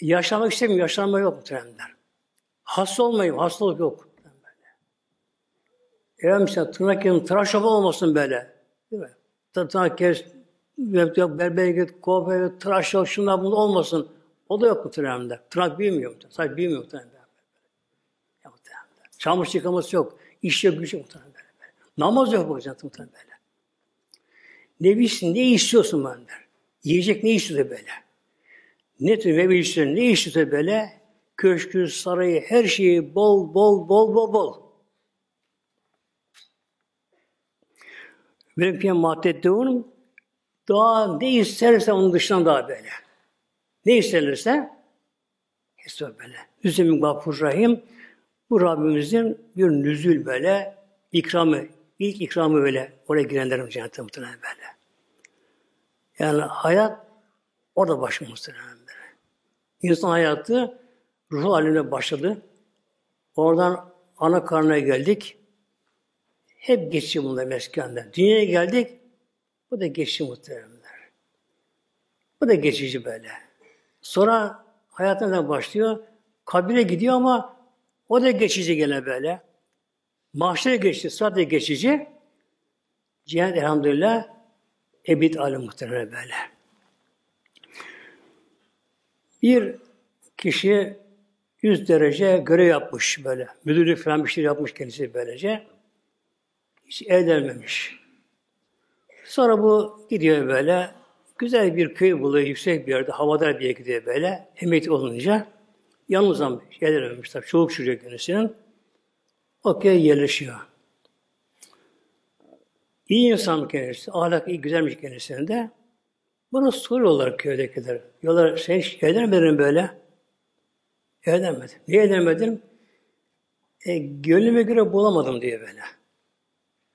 Yaşamak istemiyorum, yaşlanma yok muhtemelen. Hasta olmayayım, hastalık yok. Böyle. mesela tırnak yerim, tıraş yapma olmasın böyle. Değil mi? Tırnak kes, berbere git, kuaföre git, tıraş yap, şunlar bunlar olmasın. O da yok mu tırnağımda? Tırnak? Sadece bilmiyor mu tırnağımda? Çamaşır yıkaması yok. İş yok, güç yok böyle. Namaz yok bakacağız muhtemelen böyle. Ne bilsin, ne istiyorsun benden? Yiyecek ne istiyor böyle? Ne tür meyve istiyorsun, ne istiyor böyle? köşkü, sarayı, her şeyi bol, bol, bol, bol, bol. Benim ki maddette onun daha ne isterse onun dışından daha böyle. Ne isterlerse istiyor böyle. Hüseyin Gafur Rahim bu Rabbimizin bir nüzül böyle ikramı, ilk ikramı böyle oraya girenlerin cennete muhtemelen böyle. Yani hayat orada başlıyor muhtemelen böyle. İnsan hayatı ruh haline başladı. Oradan ana karnına geldik. Hep geçici bunlar meskenden. Dünyaya geldik. Bu da geçici muhteremler. Bu da geçici böyle. Sonra hayatına başlıyor. Kabire gidiyor ama o da geçici gene böyle. Mahşere geçti, sadece geçici. Cennet elhamdülillah ebid alem muhtemelen böyle. Bir kişi 100 derece görev yapmış böyle. Müdürlük falan bir şey yapmış kendisi böylece. Hiç evlenmemiş. Sonra bu gidiyor böyle. Güzel bir köy buluyor, yüksek bir yerde, havadar bir yere gidiyor böyle. Emekli olunca yalnızdan evlenmemiş tabii. Çoluk çocuğu kendisinin. Köye yerleşiyor. İyi insan kendisi, ahlak iyi, güzelmiş kendisinde. Bunu soruyorlar köydekiler. Diyorlar, sen hiç evlenmedin böyle. Edemedim. Niye edemedim? E, gönlüme göre bulamadım diye böyle.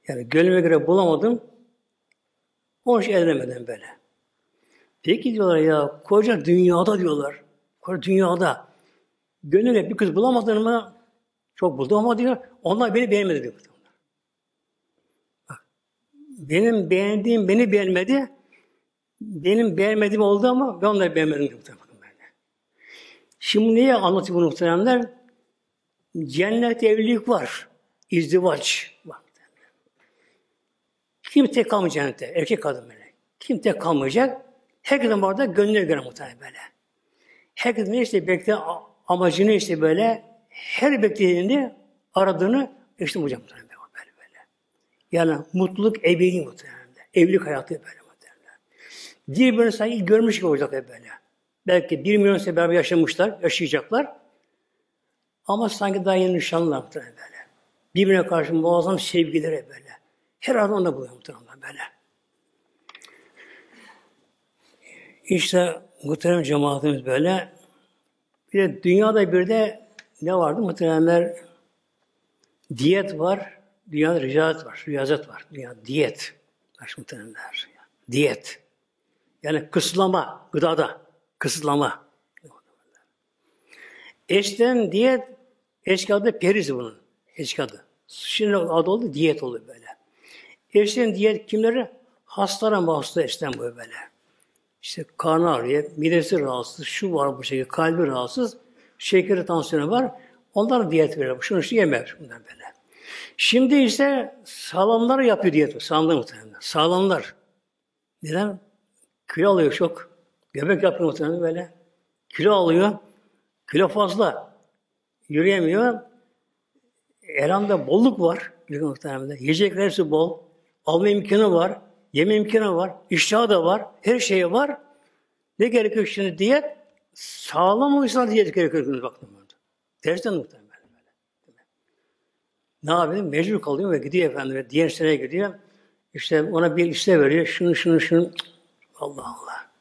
Yani gönlüme göre bulamadım. Onun için edemedim böyle. Peki diyorlar ya koca dünyada diyorlar. Koca dünyada. Gönlüne bir kız bulamadın mı Çok buldum ama diyor onlar beni beğenmedi diyor. Benim beğendiğim beni beğenmedi. Benim beğenmediğim oldu ama ben onları beğenmedim diyor. Şimdi niye anlatıyor bu muhteremler? Cennet evlilik var. İzdivaç var. Kim tek kalmayacak cennette? Erkek kadın böyle. Kim tek kalmayacak? Herkesin bu arada gönlüne göre muhtemelen böyle. Herkesin işte bekle amacını işte böyle her beklediğini aradığını işte hocam böyle böyle. Yani mutluluk ebedi muhtemelen. Evlilik hayatı böyle muhtemelen. Birbirini sanki görmüş gibi olacak böyle. Belki bir milyon sene beraber yaşamışlar, yaşayacaklar. Ama sanki daha yeni nişanlılar muhtemelen böyle. Birbirine karşı muazzam sevgileri böyle. Her an onda buluyor muhtemelen böyle. İşte muhterem cemaatimiz böyle. Bir de dünyada bir de ne vardı muhteremler? Diyet var. Dünyada riyazet var. Riyazet var. Dünya diyet. Baş muhteremler. Diyet. Yani kısıtlama gıdada. Kısıtlama. Eşten diyet eski adı periz bunun. Adı. Şimdi adı oldu diyet oluyor böyle. Eşten diyet kimleri? Hastalara mahsus eşten böyle böyle. İşte karnı ağrıyor, midesi rahatsız, şu var bu şekilde, kalbi rahatsız, şekeri, tansiyonu var. Onlar diyet veriyor. Şunu şu yeme. Bunlar böyle. Şimdi ise sağlamlar yapıyor diyet. Sağlamlar muhtemelen. Sağlamlar. Neden? Kilo alıyor çok. Göbek yapıyor muhtemelen böyle. Kilo alıyor. Kilo fazla. Yürüyemiyor. Elhamda bolluk var. Muhtemelen. Yiyecekler hepsi bol. Alma imkanı var. Yeme imkanı var. iştahı da var. Her şey var. Ne gerekiyor şimdi diyet? Sağlam olursa diyet gerekiyor. Baktım ben. Tersten muhtemelen böyle. Ne yapayım? Mecbur kalıyor ve gidiyor efendim. Ve diğer seneye gidiyor. İşte ona bir liste veriyor. Şunu şunu şunu. Allah Allah.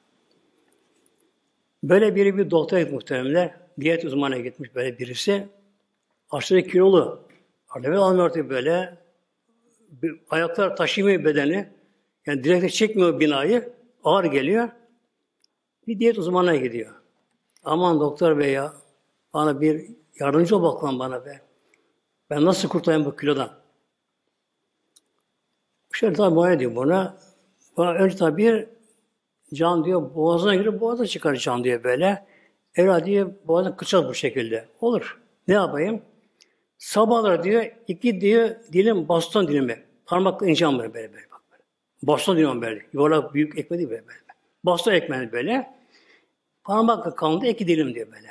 Böyle biri bir doktora gitmiş muhtemelen. Diyet uzmanına gitmiş böyle birisi. Aşırı kilolu. Alevi almıyor böyle. Bir, ayaklar taşımıyor bedeni. Yani direkte çekmiyor binayı. Ağır geliyor. Bir diyet uzmanına gidiyor. Aman doktor bey ya bana bir yardımcı ol bakalım bana be. Ben nasıl kurtulayım bu kilodan? Şöyle tabi muayene ediyor buna. Bana önce tabi can diyor boğazına girip boğaza çıkar can diyor böyle. Evla diyor boğazına kıçal bu şekilde. Olur. Ne yapayım? Sabahlar diyor iki diyor dilim baston dilimi. Parmakla ineceğim böyle böyle böyle. Bak böyle. Baston diyorum böyle. Yuvarlak büyük ekmeği böyle. böyle. Baston ekmeği böyle. Parmakla kalındı iki dilim diyor böyle.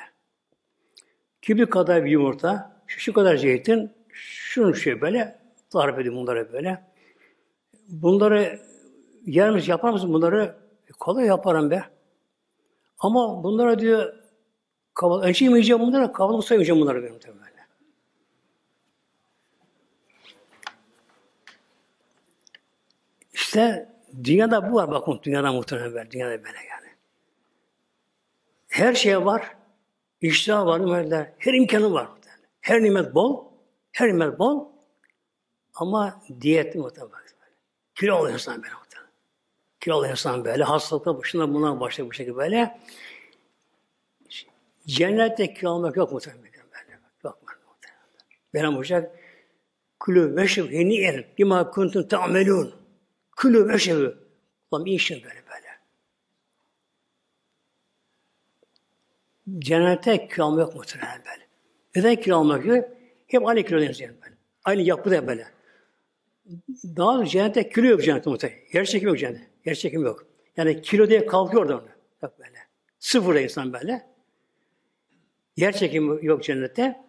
Kübük kadar bir yumurta, şu, şu kadar zeytin, şunu şey böyle tarif edeyim bunları böyle. Bunları yer misin, yapar mısın bunları? E, kolay yaparım be. Ama bunlara diyor kaval, önce yemeyeceğim bunları, kahvaltı saymayacağım bunları benim tabii böyle. İşte dünyada bu var bakın dünyada muhtemelen dünyada böyle yani. Her şey var. İştah var, nimetler. Her imkanı var. Her nimet bol. Her nimet bol. Ama diyetli muhtemelen. Kilo oluyor insan böyle muhtemelen. Kilo oluyor insan böyle. Hastalıkla başında bunlar başlıyor bu şekilde böyle. Cennette kilo almak yok muhtemelen. Böyle. Yok muhtemelen. Benim olacak. Kulü ve şev heniyen bima kuntum ta'melun. Kulü ve şev. Ulan bir işin böyle böyle. Cennette kilo yok muhtemelen böyle. Neden kilo almak yok? Hep aynı kilo yani böyle. Aynı yapıda böyle. Daha doğrusu cennette kilo yok cennette muhtemelen. Yer çekimi yok cennette. Yer çekimi yok. Yani kilo diye kalkıyor orada. Bak böyle. Sıfır insan böyle. Yer çekimi yok cennette.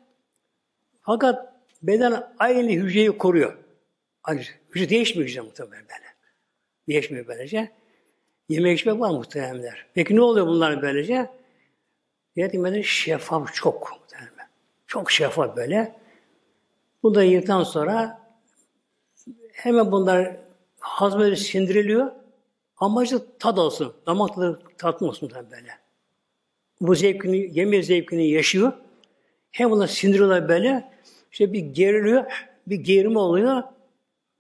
Fakat beden aynı hücreyi koruyor. Aynı hücre değişmiyor hücre muhtemelen böyle. Değişmiyor böylece. Yemek içmek var muhtemelenler. Peki ne oluyor bunlar böylece? Yönetimde şeffaf çok. Çok şeffaf böyle. Bu da yedikten sonra hemen bunlar hazmedilip sindiriliyor. Amacı tad olsun. Damak tadı tatlı olsun böyle. Bu zevkini, yeme zevkini yaşıyor. Hem bunlar sindiriyorlar böyle. İşte bir geriliyor, bir gerilme oluyor.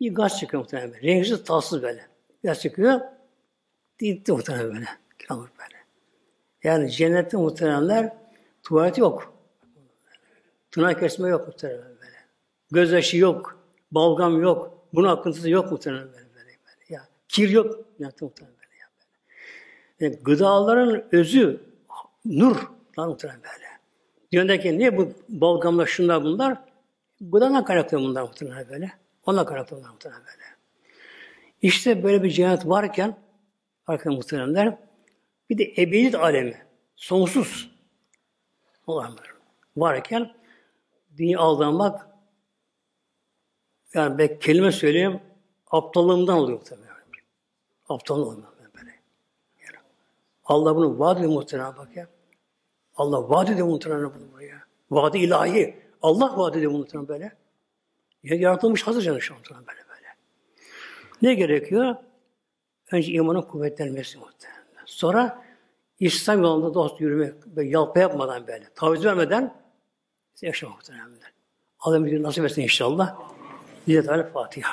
Bir gaz çıkıyor muhtemelen. Renksiz, tatsız böyle. Gaz çıkıyor. Gitti muhtemelen böyle. Kiramur böyle. Yani cennette muhtemelenler tuvalet yok. Tırnak kesme yok muhtemelen böyle. Gözyaşı yok. Balgam yok. Bunun akıntısı yok muhtemelen böyle. böyle. Ya, kir yok. Yani, muhtemelen böyle. Ya, böyle. Yani, gıdaların özü nur. Lan muhtemelen böyle. Dünyadaki niye bu balgamlar şunlar bunlar? Gıdadan kaynaklı bunlar muhtemelen böyle. Ondan kaynaklı bunlar muhtemelen böyle. İşte böyle bir cennet varken arkadaşlar muhteremler bir de ebediyet alemi. Sonsuz olanlar varken dünya aldanmak yani ben kelime söyleyeyim aptallığımdan oluyor tabii. Aptallığım oluyor böyle. Yani Allah bunu vaat ediyor muhtemelen bak ya. Allah vaat ediyor muhtemelen bunu buraya. Vaadi ilahi. Allah vaat ediyor muhtemelen böyle. Ya yaratılmış hazır canı şu an böyle böyle. Ne gerekiyor? Önce imanın kuvvetlenmesi muhtemelen. Sonra İslam yolunda dost yürümek, böyle yalpa yapmadan böyle, taviz vermeden yaşamak muhtemelen. Allah bir nasip etsin inşallah. Bize Teala Fatiha.